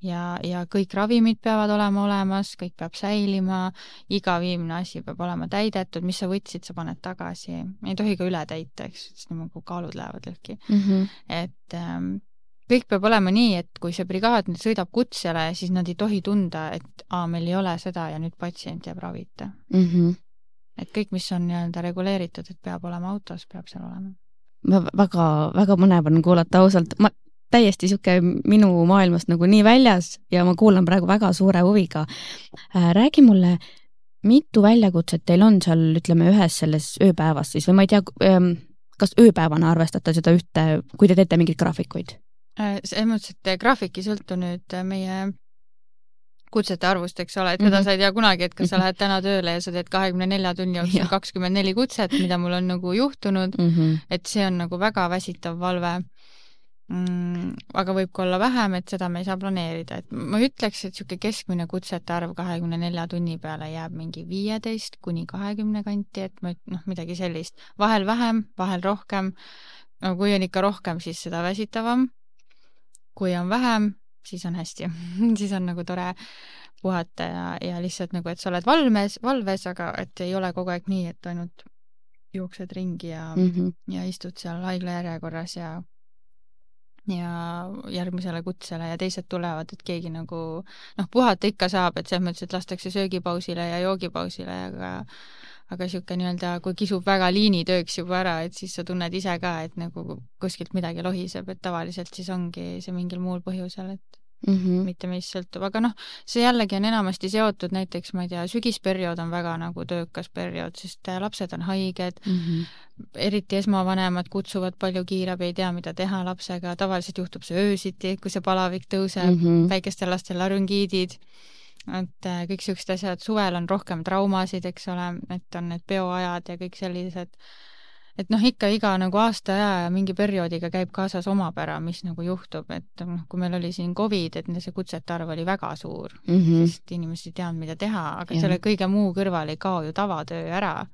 Speaker 2: ja, ja kõik ravimid peavad olema olemas, kõik peab säilima, iga viimne asi peab olema täidetud, mis sa võtsid, sa paned tagasi, ei tohi ka üle täita, eks, siis nagu kaalud lähevad lõhki.
Speaker 1: Mm -hmm.
Speaker 2: et ähm, kõik peab olema nii, et kui see brigaad nüüd sõidab kutsele, siis nad ei tohi tunda, et aa, meil ei ole seda ja nüüd patsient jääb ravita.
Speaker 1: Mm -hmm.
Speaker 2: et kõik, mis on nii-öelda reguleeritud, et peab olema autos, peab seal olema.
Speaker 1: väga, väga põnev on kuulata ausalt, ma täiesti niisugune minu maailmast nagu nii väljas ja ma kuulan praegu väga suure huviga. räägi mulle, mitu väljakutset teil on seal, ütleme, ühes selles ööpäevas siis või ma ei tea, kas ööpäevana arvestate seda ühte, kui te teete mingeid graafikuid?
Speaker 2: Selles mõttes, et graafik ei sõltu nüüd meie kutsete arvust, eks ole, et teda mm -hmm. sa ei tea kunagi, et kas sa lähed täna tööle ja sa teed kahekümne nelja tunni jooksul kakskümmend neli kutset, mida mul on nagu juhtunud
Speaker 1: mm, -hmm.
Speaker 2: et see on nagu väga väsitav valve mm,. aga võib ka olla vähem, et seda me ei saa planeerida, et ma ütleks, et niisugune keskmine kutsete arv kahekümne nelja tunni peale jääb mingi viieteist kuni kahekümne kanti, et ma noh, midagi sellist, vahel vähem, vahel rohkem. no kui on ikka rohkem, siis seda väsitavam. Kui on vähem, siis on hästi siis on nagu tore puhata ja, ja lihtsalt nagu, et sa oled valmes, valves, aga et ei ole kogu aeg nii, et ainult jooksed ringi ja mm, -hmm. ja istud seal haigla järjekorras ja ja järgmisele kutsele ja teised tulevad, et keegi nagu noh, puhata ikka saab, et selles mõttes, et lastakse söögipausile ja joogipausile, aga aga niisugune nii-öelda, kui kisub väga liinitööks juba ära, et siis sa tunned ise ka, et nagu kuskilt midagi lohiseb, et tavaliselt siis ongi see mingil muul põhjusel, et mm -hmm. mitte meist sõltub, aga noh, see jällegi on enamasti seotud näiteks, ma ei tea, sügisperiood on väga nagu töökas periood, sest lapsed on haiged mm, -hmm. eriti esmavanemad kutsuvad palju kiirabi, ei tea, mida teha lapsega, tavaliselt juhtub see öösiti, kui see palavik tõuseb mm, -hmm. väikestel lastel larüngiidid, et kõik niisugused asjad, suvel on rohkem traumasid, eks ole, et on need peoajad ja kõik sellised et noh, ikka iga nagu aastaaja ja mingi perioodiga käib kaasas omapära, mis nagu juhtub, et noh, kui meil oli siin Covid, et see kutsete arv oli väga suur mm, -hmm. sest inimesed ei teadnud, mida teha, aga ja. selle kõige muu kõrval ei kao ju tavatöö ära.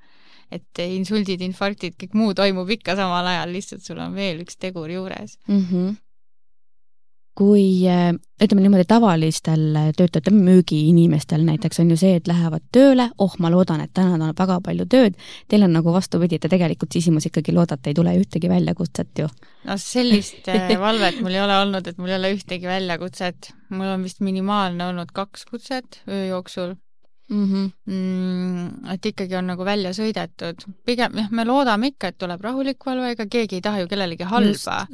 Speaker 2: et insuldid, infarktid, kõik muu toimub ikka samal ajal, lihtsalt sul on veel üks tegur juures
Speaker 1: mm. -hmm. Kui ütleme niimoodi, tavalistel töötajatel, müügiinimestel näiteks on ju see, et lähevad tööle, oh, ma loodan, et täna on väga palju tööd, teil on nagu vastupidi, te tegelikult sisimas ikkagi loodate, ei tule ühtegi väljakutset ju.
Speaker 2: no sellist valvet mul ei ole olnud, et mul ei ole ühtegi väljakutset. mul on vist minimaalne olnud kaks kutset öö jooksul mm. -hmm. Mm, et ikkagi on nagu välja sõidetud. pigem jah, me loodame ikka, et tuleb rahulik valve, ega keegi ei taha ju kellelegi halba.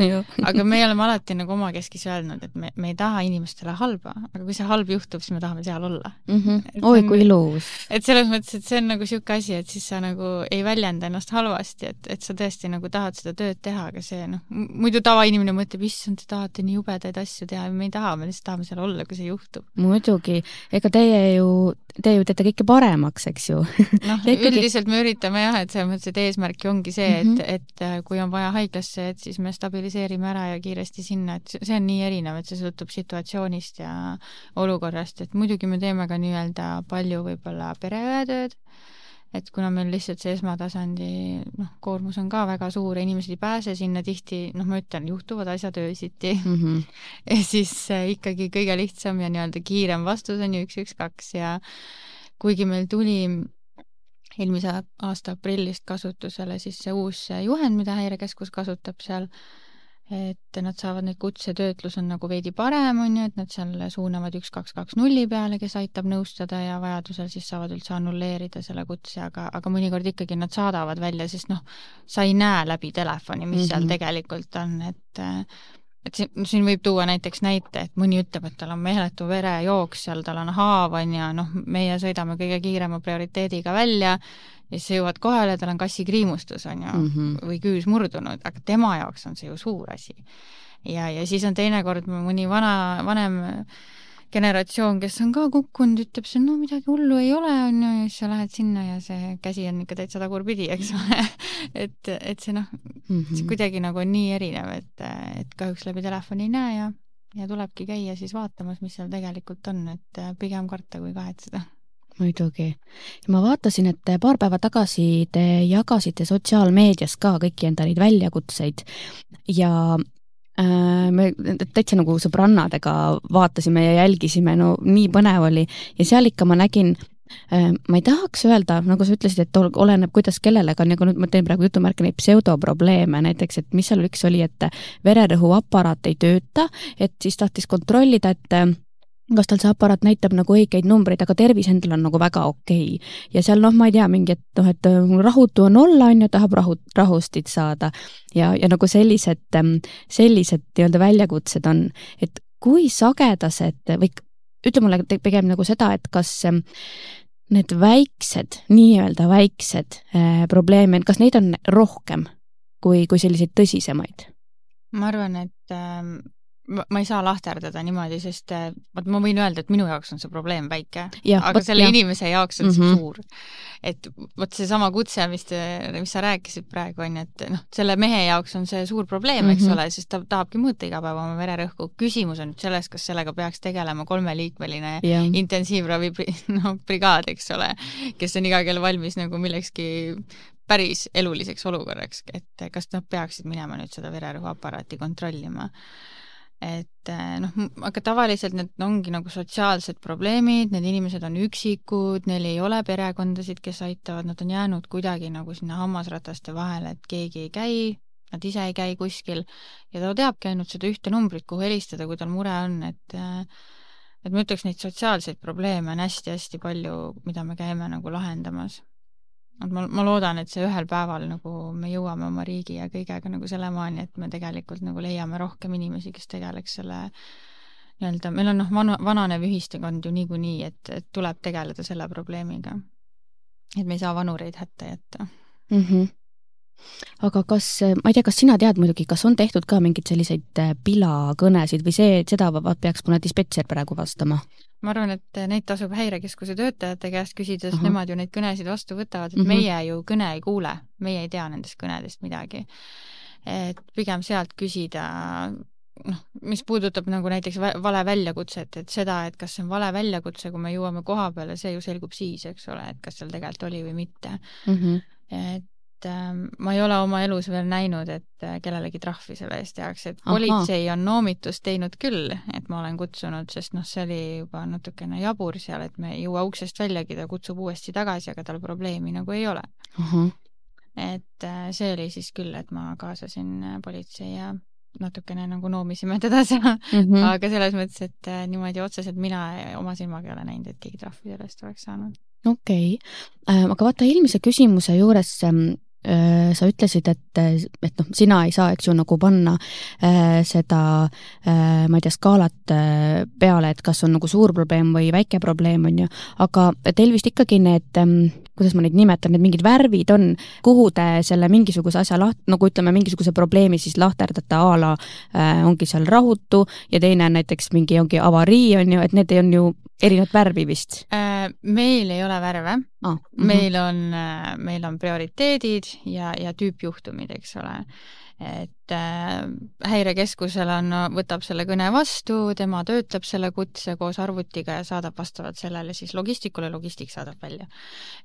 Speaker 2: aga me oleme alati nagu omakeskis öelnud, et me, me ei taha inimestele halba, aga kui see halb juhtub, siis me tahame seal olla
Speaker 1: mm. -hmm. oi kui ilus!
Speaker 2: et selles mõttes, et see on nagu niisugune asi, et siis sa nagu ei väljenda ennast halvasti, et, et sa tõesti nagu tahad seda tööd teha, aga see noh, muidu tavainimene mõtleb, issand, te tahate nii jubedaid asju teha ja me ei taha, me lihtsalt tahame seal olla, kui see juhtub.
Speaker 1: muidugi, ega teie ju, te ju ju teete kõike paremaks, eks ju.
Speaker 2: noh ikkagi... üldiselt me üritame jah, et selles mõttes, et eesmärk ju ongi see, et mm, -hmm. et äh, kui on vaja haiglasse, et siis me stabiliseerime ära ja kiiresti sinna, et see on nii erinev, et see sõltub situatsioonist ja olukorrast, et muidugi me teeme ka nii-öelda palju võib-olla pereõetööd et kuna meil lihtsalt see esmatasandi noh, koormus on ka väga suur ja inimesed ei pääse sinna tihti, noh, ma ütlen, juhtuvad asjad öösiti mm. -hmm. ja siis äh, ikkagi kõige lihtsam ja nii-öelda kiirem vastus on ju üks, üks, kaks ja kuigi meil tuli eelmise aasta aprillist kasutusele siis see uus juhend, mida Häirekeskus kasutab seal, et nad saavad neid kutsetöötlus on nagu veidi parem, on ju, et nad seal suunavad üks, kaks, kaks nulli peale, kes aitab nõustada ja vajadusel siis saavad üldse annulleerida selle kutse, aga, aga mõnikord ikkagi nad saadavad välja, sest noh, sa ei näe läbi telefoni, mis mm -hmm. seal mhm. tegelikult on, et et siin, siin võib tuua näiteks näite, et mõni ütleb, et tal on meeletu verejooks seal, tal on haav, on ju, noh, meie sõidame kõige kiirema prioriteediga välja ja siis sa jõuad kohale, tal on kassikriimustus, on ju mm, -hmm. või küüs murdunud, aga tema jaoks on see ju suur asi. ja, ja siis on teinekord mõni vana, vanem generatsioon, kes on ka kukkunud, ütleb see, no midagi hullu ei ole, on ju, ja siis sa lähed sinna ja see käsi on ikka täitsa tagurpidi, eks ole et, et see noh mm, -hmm. see mhm. kuidagi nagu on nii erinev, et, et kahjuks läbi telefoni ei näe ja, ja tulebki käia siis vaatamas, mis seal tegelikult on, et pigem karta kui kahetseda
Speaker 1: muidugi. ma vaatasin, et paar päeva tagasi te jagasite sotsiaalmeedias ka kõiki enda neid väljakutseid ja Äh, me täitsa nagu sõbrannadega vaatasime ja jälgisime, no nii põnev oli. Ja seal ikka ma nägin äh, ma ei tahaks öelda, nagu sa ütlesid, et oleneb, kuidas kellelegi on, nagu nüüd ma teen praegu jutumärke neid pseudoprobleeme, näiteks, et mis seal üks oli, et vererõhuaparaat ei tööta, et siis tahtis kontrollida, et kas tal see aparaat näitab nagu õigeid numbreid, aga tervis endal on nagu väga okei okay.. ja seal noh, ma ei tea, mingi, et noh, et äh, rahutu on olla, on ju, tahab rahu, rahustit saada ja, ja nagu sellised, ähm, sellised nii-öelda väljakutsed on, et kui sagedased või ütle mulle pigem nagu seda, et kas ähm, need väiksed, nii-öelda väiksed äh, probleeme, kas neid on rohkem kui, kui selliseid tõsisemaid?
Speaker 2: ma arvan, et ähm ma, ei saa lahterdada niimoodi, sest äh, vot ma võin öelda, et minu jaoks on see probleem väike, aga võt, selle ja. inimese jaoks on mm -hmm. see mhm. suur. et vot seesama kutse, mis te, mis sa rääkisid praegu, on ju, et noh, selle mehe jaoks on see suur probleem, eks mm -hmm. ole, sest ta tahabki mõõta iga päev oma vererõhku. küsimus on nüüd selles, kas sellega peaks tegelema kolmeliikmeline yeah. intensiivravi noh, brigaad, eks ole, kes on iga kell valmis nagu millekski päris eluliseks olukorraks, et kas nad peaksid minema nüüd seda vererõhuaparaati kontrollima et eh, noh, aga tavaliselt need ongi nagu sotsiaalsed probleemid, need inimesed on üksikud, neil ei ole perekondasid, kes aitavad, nad on jäänud kuidagi nagu sinna hammasrataste vahele, et keegi ei käi, nad ise ei käi kuskil ja ta teabki ainult seda ühte numbrit, kuhu helistada, kui tal mure on, et eh, et ma ütleks, neid sotsiaalseid probleeme on hästi-hästi palju, mida me käime nagu lahendamas et ma, ma loodan, et see ühel päeval nagu me jõuame oma riigi ja kõigega nagu sellemaani, et me tegelikult nagu leiame rohkem inimesi, kes tegeleks selle nii-öelda, meil on noh, vana, vananev ühiskond ju niikuinii, et, et tuleb tegeleda selle probleemiga. et me ei saa vanureid hätta jätta mm.
Speaker 1: -hmm aga kas, ma ei tea, kas sina tead muidugi, kas on tehtud ka mingeid selliseid äh, pilakõnesid või see, seda peaks mõne dispetšer praegu vastama?
Speaker 2: Ma arvan, et neid tasub Häirekeskuse töötajate käest küsida, sest uh -huh. nemad ju neid kõnesid vastu võtavad, et uh mhm. -huh. meie ju kõne ei kuule, meie ei tea nendest kõnedest midagi. et pigem sealt küsida, noh, mis puudutab nagu näiteks vale väljakutset, et seda, et kas see on vale väljakutse, kui me jõuame koha peale, see ju selgub siis, eks ole, et kas seal tegelikult oli või mitte uh. Mhm. -huh. et ma ei ole oma elus veel näinud, et äh, kellelegi trahvi selle eest tehakse, et politsei on noomitust teinud küll, et ma olen kutsunud, sest noh, see oli juba natukene jabur seal, et me ei jõua uksest väljagi, ta kutsub uuesti tagasi, aga tal probleemi nagu ei ole. et äh, see oli siis küll, et ma kaasasin äh, politsei ja natukene nagu noomisime teda seal mm, -hmm. aga selles mõttes, et niimoodi otseselt mina oma silmaga ei ole näinud, et keegi trahvi selle eest oleks saanud
Speaker 1: okei okay., aga vaata eelmise küsimuse juures ähm, Äh, sa ütlesid, et, et noh, sina ei saa, eks ju, nagu panna äh, seda äh,, ma ei tea, skaalat äh, peale, et kas on nagu suur probleem või väike probleem, on ju, aga teil vist ikkagi need ähm,, kuidas ma neid nimetan, need mingid värvid on, kuhu te selle mingisuguse asja laht-, nagu ütleme, mingisuguse probleemi siis lahterdate a la äh, ongi seal rahutu ja teine on näiteks mingi, ongi avarii, on ju, et need on ju erinevat värvi vist
Speaker 2: äh,? meil ei ole värve ah,. Meil on, äh, meil on prioriteedid ja, ja tüüpjuhtumid, eks ole et äh, häirekeskusel on, võtab selle kõne vastu, tema töötleb selle kutse koos arvutiga ja saadab vastavalt sellele siis logistikule, logistik saadab välja.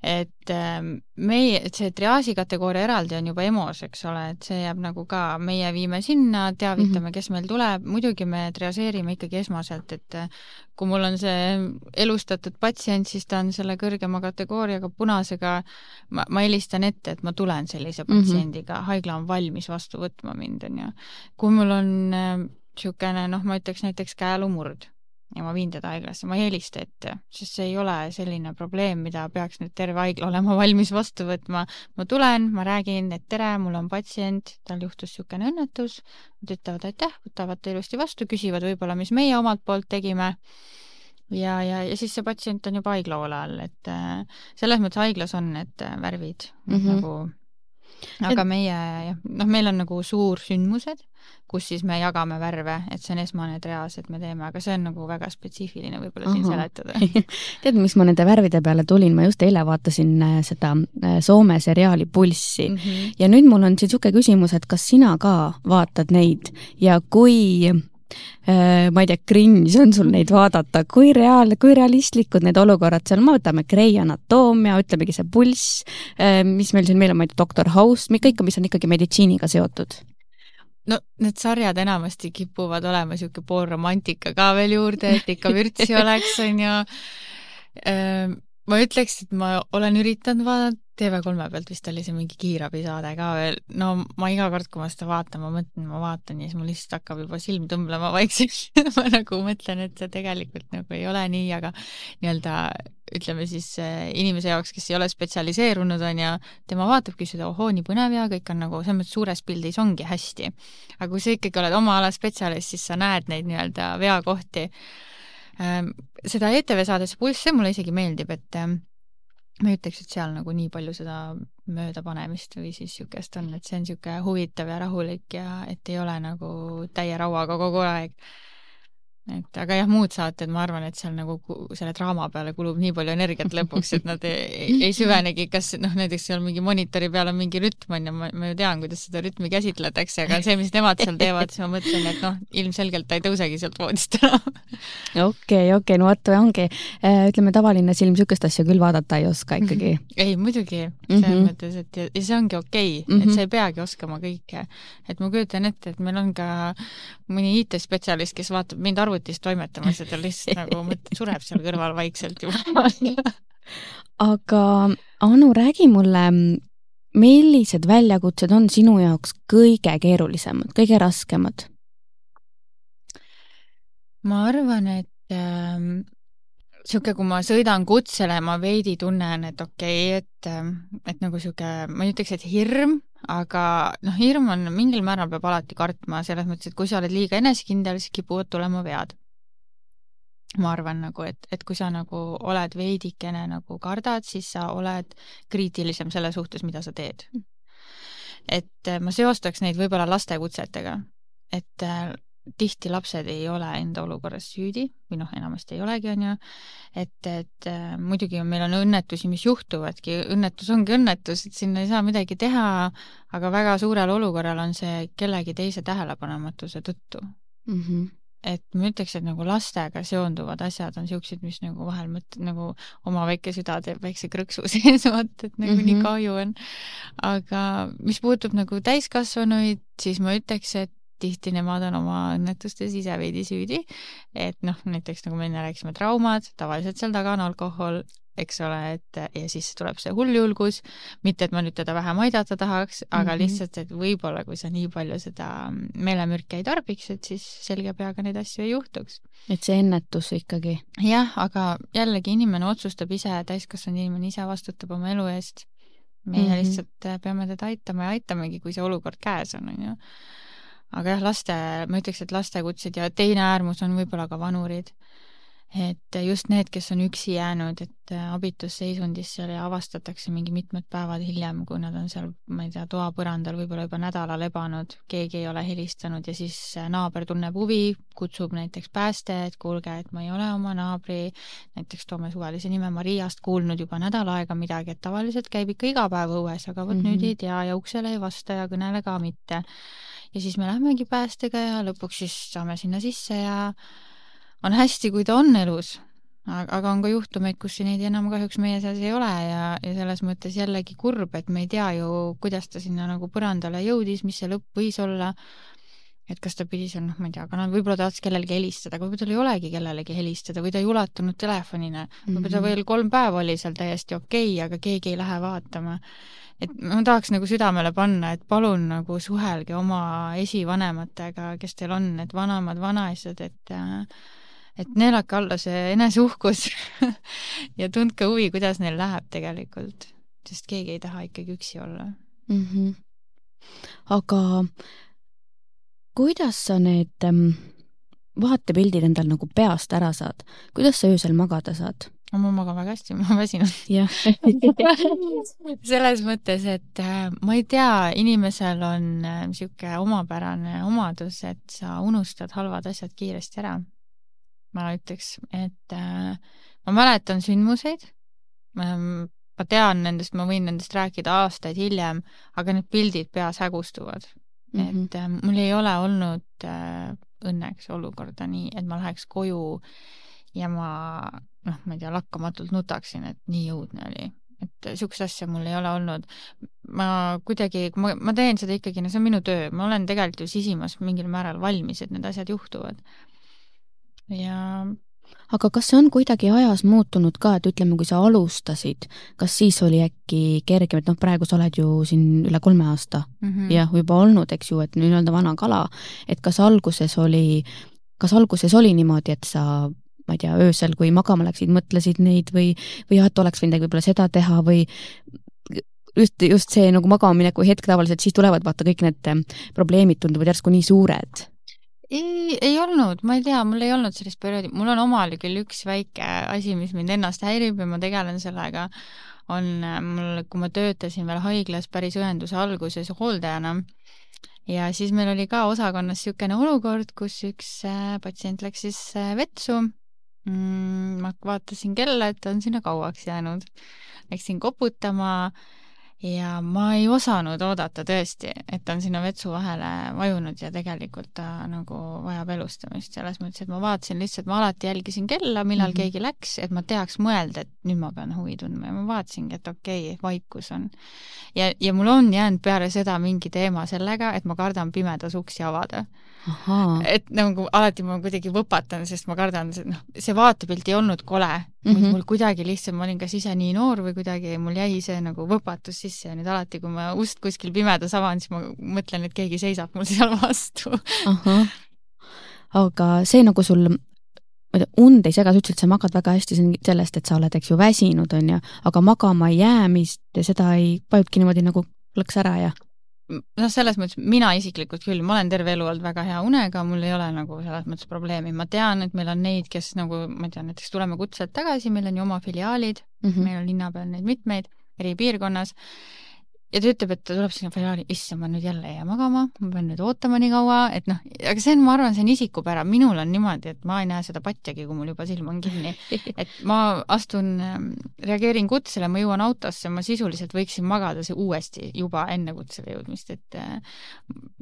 Speaker 2: et äh, meie, et see triaaži kategooria eraldi on juba EMO-s, eks ole, et see jääb nagu ka, meie viime sinna, teavitame -hmm. kes meil tuleb, muidugi me triaseerime ikkagi esmaselt, et äh, kui mul on see elustatud patsient, siis ta on selle kõrgema kategooriaga punasega, ma, ma helistan ette, et ma tulen sellise mhm. patsiendiga mm, -hmm. haigla on valmis vastu võtma mind, on ju. kui mul on niisugune äh, noh, ma ütleks näiteks käelumurd ja ma viin teda haiglasse, ma ei helista ette, sest see ei ole selline probleem, mida peaks nüüd terve haigla olema valmis vastu võtma. ma tulen, ma räägin, et tere, mul on patsient, tal juhtus niisugune õnnetus, nad ütlevad aitäh, võtavad ta ilusti vastu, küsivad võib-olla, mis meie omalt poolt tegime ja, ja, ja siis see patsient on juba haigla hoole all, et äh, selles mõttes haiglas on need äh, värvid mm -hmm. nagu aga et... meie jah, noh, meil on nagu suursündmused, kus siis me jagame värve, et see on esmane triaas, et me teeme, aga see on nagu väga spetsiifiline võib-olla siin seletada.
Speaker 1: Tead, miks ma nende värvide peale tulin, ma just eile vaatasin äh, seda äh, Soome seriaali Pulssi. Mm -hmm. ja nüüd mul on siin niisugune küsimus, et kas sina ka vaatad neid? Ja kui ma ei tea, cringe on sul neid vaadata, kui reaalne, kui realistlikud need olukorrad seal, me võtame Grey Anatoomia, ütlemegi see pulss, äh, mis meil siin, meil on, ma ei tea, Doctor House, kõik, mis on ikkagi meditsiiniga seotud.
Speaker 2: No need sarjad enamasti kipuvad olema niisugune pool romantika ka veel juurde, et ikka vürtsi oleks, on ju. Äh, ma ütleks, et ma olen üritanud vaadata TV3 pealt vist oli see mingi kiirabisaade ka veel, no ma iga kord, kui ma seda vaatan, ma mõtlen, ma vaatan ja siis mul lihtsalt hakkab juba silm tõmblema vaikselt ma nagu mõtlen, et see tegelikult nagu ei ole nii, aga nii-öelda ütleme siis inimese jaoks, kes ei ole spetsialiseerunud, on ju, tema vaatabki seda, ohoo, nii põnev ja kõik on nagu selles mõttes suures pildis ongi hästi. aga kui sa ikkagi oled oma ala spetsialist, siis sa näed neid nii-öelda veakohti. Ähm, seda ETV saadet, see mulle isegi meeldib, et ähm, ma ei ütleks, et seal nagu nii palju seda möödapanemist või siis niisugust on, et see on niisugune huvitav ja rahulik ja et ei ole nagu täie rauaga kogu aeg et aga jah, muud saated, ma arvan, et seal nagu selle draama peale kulub nii palju energiat lõpuks, et nad ei, ei süvenegi, kas noh, näiteks seal mingi monitori peal on mingi rütm on ju, ma, ju tean, kuidas seda rütmi käsitletakse, aga see, mis nemad seal teevad, siis ma mõtlen, et noh, ilmselgelt ta ei tõusegi sealt voodist enam.
Speaker 1: okei, okei, no vot, ongi, äh, ütleme, tavaline silm niisugust asja küll vaadata ei oska ikkagi.
Speaker 2: ei, muidugi, selles mm -hmm. mõttes, et ja, ja see ongi okei okay, mm, -hmm. et sa ei peagi oskama kõike. et ma kujutan ette, et meil on ka mõni IT-spetsialist, kes vaatab mind arvuti arvutis toimetamas ja ta lihtsalt nagu mõtleb, sureb seal kõrval vaikselt juba
Speaker 1: aga Anu, räägi mulle, millised väljakutsed on sinu jaoks kõige keerulisemad, kõige raskemad?
Speaker 2: ma arvan, et ähm, sihuke, kui ma sõidan kutsele, ma veidi tunnen, et okei okay,, et, ähm, et nagu sihuke, ma ei ütleks, et hirm, aga noh, hirm on mingil määral peab alati kartma, selles mõttes, et kui sa oled liiga enesekindel, siis kipuvad tulema vead. ma arvan nagu, et, et kui sa nagu oled veidikene nagu kardad, siis sa oled kriitilisem selle suhtes, mida sa teed. et ma seostaks neid võib-olla lastekutsetega, et tihti lapsed ei ole enda olukorras süüdi või noh, enamasti ei olegi, on ju, et, et äh, muidugi meil on õnnetusi, mis juhtuvadki, õnnetus ongi õnnetus, et sinna ei saa midagi teha, aga väga suurel olukorral on see kellegi teise tähelepanematuse tõttu mm. -hmm et ma ütleks, et nagu lastega seonduvad asjad on siuksed, mis nagu vahel mõt-, nagu oma väike süda teeb väikse krõksu sees, vaata, et nagu mm -hmm. nii mhm. kahju on. aga mis puutub nagu täiskasvanuid, siis ma ütleks, et tihti nemad on oma õnnetustes ise veidi süüdi. et noh, näiteks nagu me enne rääkisime, traumad, tavaliselt seal taga on alkohol, eks ole, et ja siis tuleb see hulljulgus, mitte et ma nüüd teda vähem aidata tahaks, aga mm -hmm. lihtsalt, et võib-olla kui sa nii palju seda meelemürki ei tarbiks, et siis selge peaga neid asju ei juhtuks.
Speaker 1: et see ennetus ikkagi?
Speaker 2: jah, aga jällegi inimene otsustab ise, täiskasvanud inimene ise vastutab oma elu eest. meie mm -hmm. lihtsalt peame teda aitama ja aitamegi, kui see olukord käes on, on ju aga jah, laste, ma ütleks, et lastekutsed ja teine äärmus on võib-olla ka vanurid et just need, kes on üksi jäänud, et abitus seisundis seal ja avastatakse mingi mitmed päevad hiljem, kui nad on seal, ma ei tea, toapõrandal võib-olla juba nädala lebanud, keegi ei ole helistanud ja siis naaber tunneb huvi, kutsub näiteks pääste, et kuulge, et ma ei ole oma naabri, näiteks toome suvalise nime Mariast, kuulnud juba nädal aega midagi, et tavaliselt käib ikka iga päev õues, aga vot mm -hmm. nüüd ei tea ja uksele ei vasta ja kõnele ka mitte. Ja siis me lähmegi päästega ja lõpuks siis saame sinna sisse ja on hästi, kui ta on elus, aga on ka juhtumeid, kus neid enam kahjuks meie seas ei ole ja, ja selles mõttes jällegi kurb, et me ei tea ju, kuidas ta sinna nagu põrandale jõudis, mis see lõpp võis olla. Et kas ta pidi seal, noh, ma ei tea, aga noh, võib-olla tahtis kellelegi helistada, aga võib-olla tal ei olegi kellelegi helistada või ta ei ulatunud telefonina. võib-olla ta mhm. veel kolm päeva oli seal täiesti okei okay,, aga keegi ei lähe vaatama et ma tahaks nagu südamele panna, et palun nagu suhelge oma esivanematega, kes teil on, need vanemad, vanaisad, et äh, et neelake alla see eneseuhkus ja tundke huvi, kuidas neil läheb tegelikult, sest keegi ei taha ikkagi üksi olla
Speaker 1: mm. -hmm. aga kuidas sa need ähm, vaatepildid endal nagu peast ära saad, kuidas sa öösel magada saad?
Speaker 2: ma magan väga hästi, ma olen väsinud. selles mõttes, et äh, ma ei tea, inimesel on niisugune äh, omapärane omadus, et sa unustad halvad asjad kiiresti ära. Ma ütleks, et äh, ma mäletan sündmuseid, ma tean nendest, ma võin nendest rääkida aastaid hiljem, aga need pildid peas hägustuvad mm. -hmm. et äh, mul ei ole olnud äh, õnneks olukorda nii, et ma läheks koju ja ma noh, ma ei tea, lakkamatult nutaksin, et nii õudne oli. et niisugust asja mul ei ole olnud. ma kuidagi, ma, ma teen seda ikkagi, no see on minu töö, ma olen tegelikult ju sisimas mingil määral valmis, et need asjad juhtuvad ja
Speaker 1: aga kas see on kuidagi ajas muutunud ka, et ütleme, kui sa alustasid, kas siis oli äkki kergem, et noh, praegu sa oled ju siin üle kolme aasta mm -hmm. jah, juba olnud, eks ju, et nii-öelda vana kala, et kas alguses oli, kas alguses oli niimoodi, et sa ma ei tea, öösel, kui magama läksid, mõtlesid neid või, või jah, et oleks võinud võib-olla seda teha või just, just see nagu magamamineku hetk tavaliselt, siis tulevad vaata kõik need probleemid tunduvad järsku nii suured
Speaker 2: ei, ei olnud, ma ei tea, mul ei olnud sellist perioodi, mul on omal küll üks väike asi, mis mind ennast häirib ja ma tegelen sellega, on mul, kui ma töötasin veel haiglas päris õenduse alguses hooldajana, ja siis meil oli ka osakonnas niisugune olukord, kus üks äh, patsient läks siis äh, vetsu. Mm,, ma vaatasin kella, et ta on sinna kauaks jäänud. Läksin koputama ja ma ei osanud oodata tõesti, et ta on sinna vetsu vahele vajunud ja tegelikult ta nagu vajab elustamist, selles mõttes, et ma vaatasin lihtsalt, ma alati jälgisin kella, millal mm -hmm. keegi läks, et ma teaks mõelda, et nüüd ma pean huvi tundma. Ja ma vaatasingi, et okei okay,, vaikus on. ja, ja mul on jäänud peale seda mingi teema sellega, et ma kardan pimedas uksi avada. Et nagu alati ma kuidagi võpatan, sest ma kardan, noh, see vaatepilt ei olnud kole mm, -hmm. mul kuidagi lihtsalt, ma olin kas ise nii noor või kuidagi mul jäi see nagu võpatus sisse ja nüüd alati, kui ma ust kuskil pimedas avan, siis ma mõtlen, et keegi seisab mul seal vastu.
Speaker 1: aga see nagu sul ma ei tea, und ei sega, sa ütlesid, et sa magad väga hästi sellest, et sa oled, eks ju, väsinud, on ju, aga magama jäämist ja seda ei, vajutki niimoodi nagu lõks ära ja
Speaker 2: noh, selles mõttes mina isiklikult küll, ma olen terve elu olnud väga hea unega, mul ei ole nagu selles mõttes probleemi, ma tean, et meil on neid, kes nagu, ma ei tea, näiteks tuleme kutselt tagasi, meil on ju oma filiaalid mm, -hmm. meil on linna peal neid mitmeid eri piirkonnas ja ta ütleb, et ta tuleb sinna filiaali, issand, ma nüüd jälle ei jää magama, ma pean nüüd ootama nii kaua, et noh, aga see on, ma arvan, see on isikupära, minul on niimoodi, et ma ei näe seda patjagi, kui mul juba silm on kinni. et ma astun, ähm, reageerin kutsele, ma jõuan autosse, ma sisuliselt võiksin magada see uuesti juba enne kutsele jõudmist, et äh,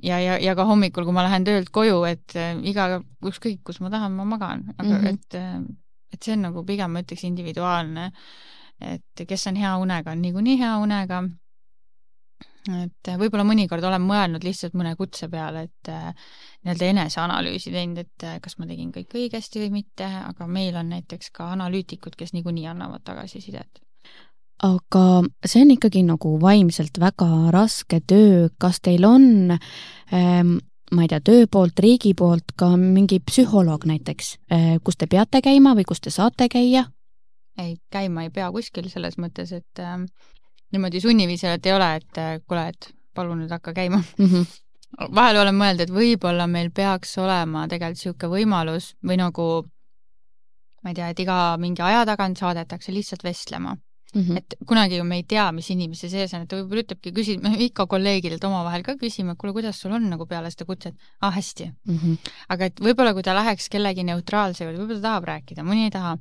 Speaker 2: ja, ja, ja ka hommikul, kui ma lähen töölt koju, et äh, iga, ükskõik kus ma tahan, ma magan, aga mm -hmm. et, äh, et see on nagu pigem ma ütleks individuaalne. et kes on hea unega, on niikuinii hea unega. Et võib-olla mõnikord olen mõelnud lihtsalt mõne kutse peale, et nii-öelda eneseanalüüsi teinud, et kas ma tegin kõik õigesti või mitte, aga meil on näiteks ka analüütikud, kes niikuinii annavad tagasisidet
Speaker 1: aga see on ikkagi nagu vaimselt väga raske töö, kas teil on ähm, ma ei tea, töö poolt, riigi poolt ka mingi psühholoog näiteks, äh, kus te peate käima või kus te saate käia?
Speaker 2: ei, käima ei pea kuskil selles mõttes, et äh, niimoodi sunniviisiliselt ei ole, et äh, kuule, et palun nüüd hakka käima mm. -hmm. vahel olen mõelnud, et võib-olla meil peaks olema tegelikult niisugune võimalus või nagu ma ei tea, et iga mingi aja tagant saadetakse lihtsalt vestlema Mm -hmm. et kunagi ju me ei tea, mis inimese sees on, et ta võib-olla ütlebki, küsid, me ikka kolleegidelt omavahel ka küsime, et kuule, kuidas sul on nagu peale seda kutset, ah, hästi mm. -hmm. aga et võib-olla kui ta läheks kellegi neutraalse juurde, võib-olla ta tahab rääkida, mõni ei taha.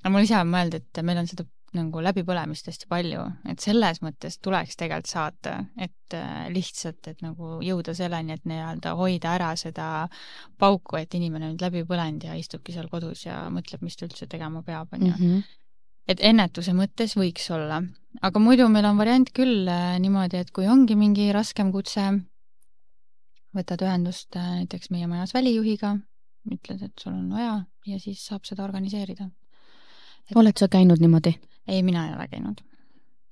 Speaker 2: aga mul ise on mõelnud, et meil on seda nagu läbipõlemist hästi palju, et selles mõttes tuleks tegelikult saata, et äh, lihtsalt, et nagu jõuda selleni, et nii-öelda hoida ära seda pauku, et inimene on läbi põlenud ja istubki seal kodus ja mõtleb, mis ta üldse tegema peab, on ju. Mhm. Et ennetuse mõttes võiks olla, aga muidu meil on variant küll äh, niimoodi, et kui ongi mingi raskem kutse, võtad ühendust äh, näiteks meie majas välijuhiga, ütled, et sul on vaja ja siis saab seda organiseerida.
Speaker 1: Et.... oled sa käinud niimoodi?
Speaker 2: Ei, mina ei ole käinud.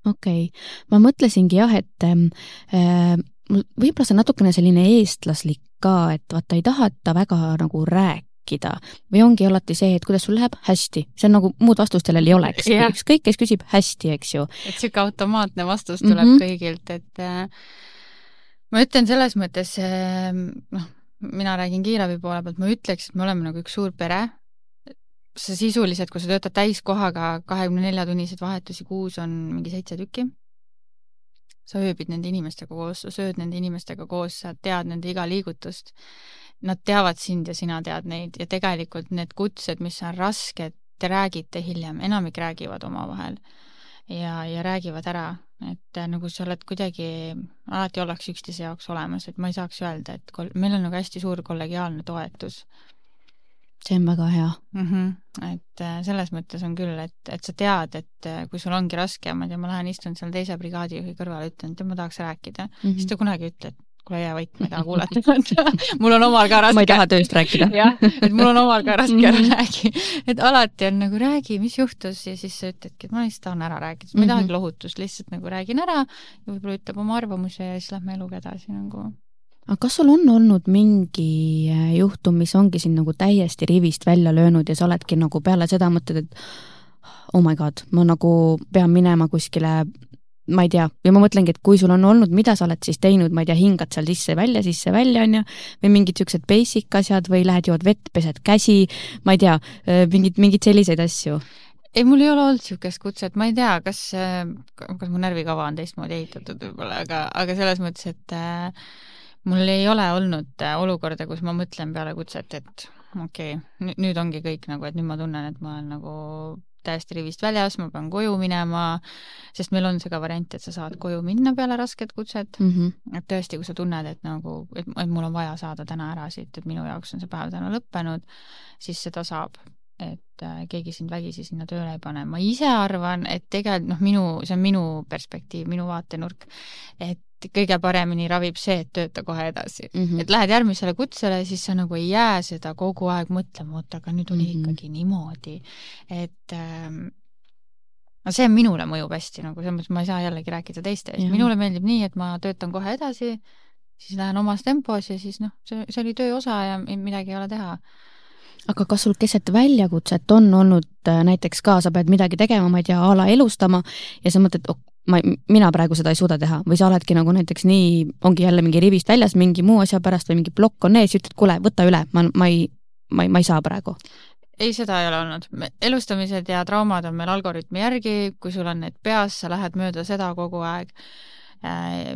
Speaker 1: okei okay., ma mõtlesingi jah, et ähm, äh, võib-olla see on natukene selline eestlaslik ka, et vaata ei taheta väga nagu rääkida rääkida või ongi alati see, et kuidas sul läheb, hästi, see on nagu muud vastust sellel ei oleks yeah., ükskõik, kes küsib hästi, eks ju.
Speaker 2: et niisugune automaatne vastus tuleb mm -hmm. kõigilt, et äh, ma ütlen selles mõttes äh, noh, mina räägin kiirabi poole pealt, ma ütleks, et me oleme nagu üks suur pere, sa sisuliselt, kui sa töötad täiskohaga kahekümne nelja tunniseid vahetusi kuus, on mingi seitse tükki. sa ööbid nende inimestega koos, sa sööd nende inimestega koos, sa tead nende iga liigutust. Nad teavad sind ja sina tead neid ja tegelikult need kutsed, mis on rasked, te räägite hiljem, enamik räägivad omavahel. Ja, ja räägivad ära, et äh, nagu sa oled kuidagi, alati ollakse üksteise jaoks olemas, et ma ei saaks öelda, et kol-, meil on nagu hästi suur kollegiaalne toetus.
Speaker 1: See on väga hea
Speaker 2: mm. -hmm. et äh, selles mõttes on küll, et, et sa tead, et äh, kui sul ongi raske, ma ei tea, ma lähen istun seal teise brigaadijuhi kõrval, ütlen, et ma tahaks rääkida mm, -hmm. siis ta kunagi ei ütle, et kuule jää vait, ma ei taha kuulata mul on omal ka raske.
Speaker 1: ma ei taha tööst rääkida.
Speaker 2: jah, et mul on omal ka raske ära mhm. räägi. et alati on nagu räägi, mis juhtus ja siis sa ütledki, et ma lihtsalt tahan ära rääkida, ma ei tahagi mhm. lohutust, lihtsalt nagu räägin ära ja võib-olla ütleb oma arvamuse ja siis lähme eluga edasi nagu
Speaker 1: aga kas sul on olnud mingi äh, juhtum, mis ongi sind nagu täiesti rivist välja löönud ja sa oledki nagu peale seda mõtled, et oh my god, ma nagu pean minema kuskile ma ei tea, ja ma mõtlengi, et kui sul on olnud, mida sa oled siis teinud, ma ei tea, hingad seal sisse-välja, sisse-välja, on ju, või mingid niisugused basic asjad või lähed jood vett, pesed käsi, ma ei tea, mingid, mingeid selliseid asju?
Speaker 2: ei, mul ei ole olnud niisugust kutset, ma ei tea, kas, kas mu närvikava on teistmoodi ehitatud võib-olla, aga, aga selles mõttes, et äh, mul ei ole olnud äh, olukorda, kus ma mõtlen peale kutset, et okei okay,, nüüd ongi kõik nagu, et nüüd ma tunnen, et ma olen nagu täiesti rivist väljas, ma pean koju minema, sest meil on see ka variant, et sa saad koju minna peale rasket kutset mm. -hmm. et tõesti, kui sa tunned, et nagu, et, et mul on vaja saada täna ära siit, et minu jaoks on see päev täna lõppenud, siis seda saab et äh, keegi sind vägisi sinna tööle ei pane. ma ise arvan, et tegelikult noh, minu, see on minu perspektiiv, minu vaatenurk, et kõige paremini ravib see, et tööta kohe edasi mm. -hmm. et lähed järgmisele kutsele, siis sa nagu ei jää seda kogu aeg mõtlema, oot, aga nüüd oli mm -hmm. ikkagi niimoodi. et ähm, no see minule mõjub hästi, nagu selles mõttes ma ei saa jällegi rääkida teiste eest, minule meeldib nii, et ma töötan kohe edasi, siis lähen omas tempos ja siis noh, see, see oli töö osa ja midagi ei ole teha
Speaker 1: aga kas sul keset väljakutset on olnud äh, näiteks ka, sa pead midagi tegema, ma ei tea, a la elustama ja sa mõtled, ma, mina praegu seda ei suuda teha või sa oledki nagu näiteks nii, ongi jälle mingi rivist väljas mingi muu asja pärast või mingi plokk on ees ja ütled, kuule, võta üle, ma, ma ei, ma ei, ma ei saa praegu
Speaker 2: ei, seda ei ole olnud. elustamised ja traumad on meil algoritmi järgi, kui sul on need peas, sa lähed mööda seda kogu aeg äh,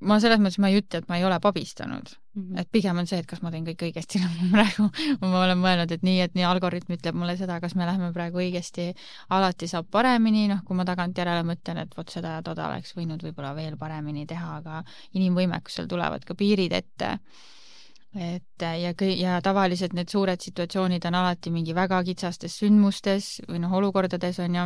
Speaker 2: ma selles mõttes, ma ei ütle, et ma ei ole pabistanud. -hmm. et pigem on see, et kas ma teen kõik õigesti nagu praegu ma olen mõelnud, et nii, et nii algoritm ütleb mulle seda, kas me läheme praegu õigesti, alati saab paremini, noh, kui ma tagantjärele mõtlen, et vot seda ja toda oleks võinud võib-olla veel paremini teha, aga inimvõimekusel tulevad ka piirid ette. et ja kõi- ja tavaliselt need suured situatsioonid on alati mingi väga kitsastes sündmustes või noh, olukordades on ju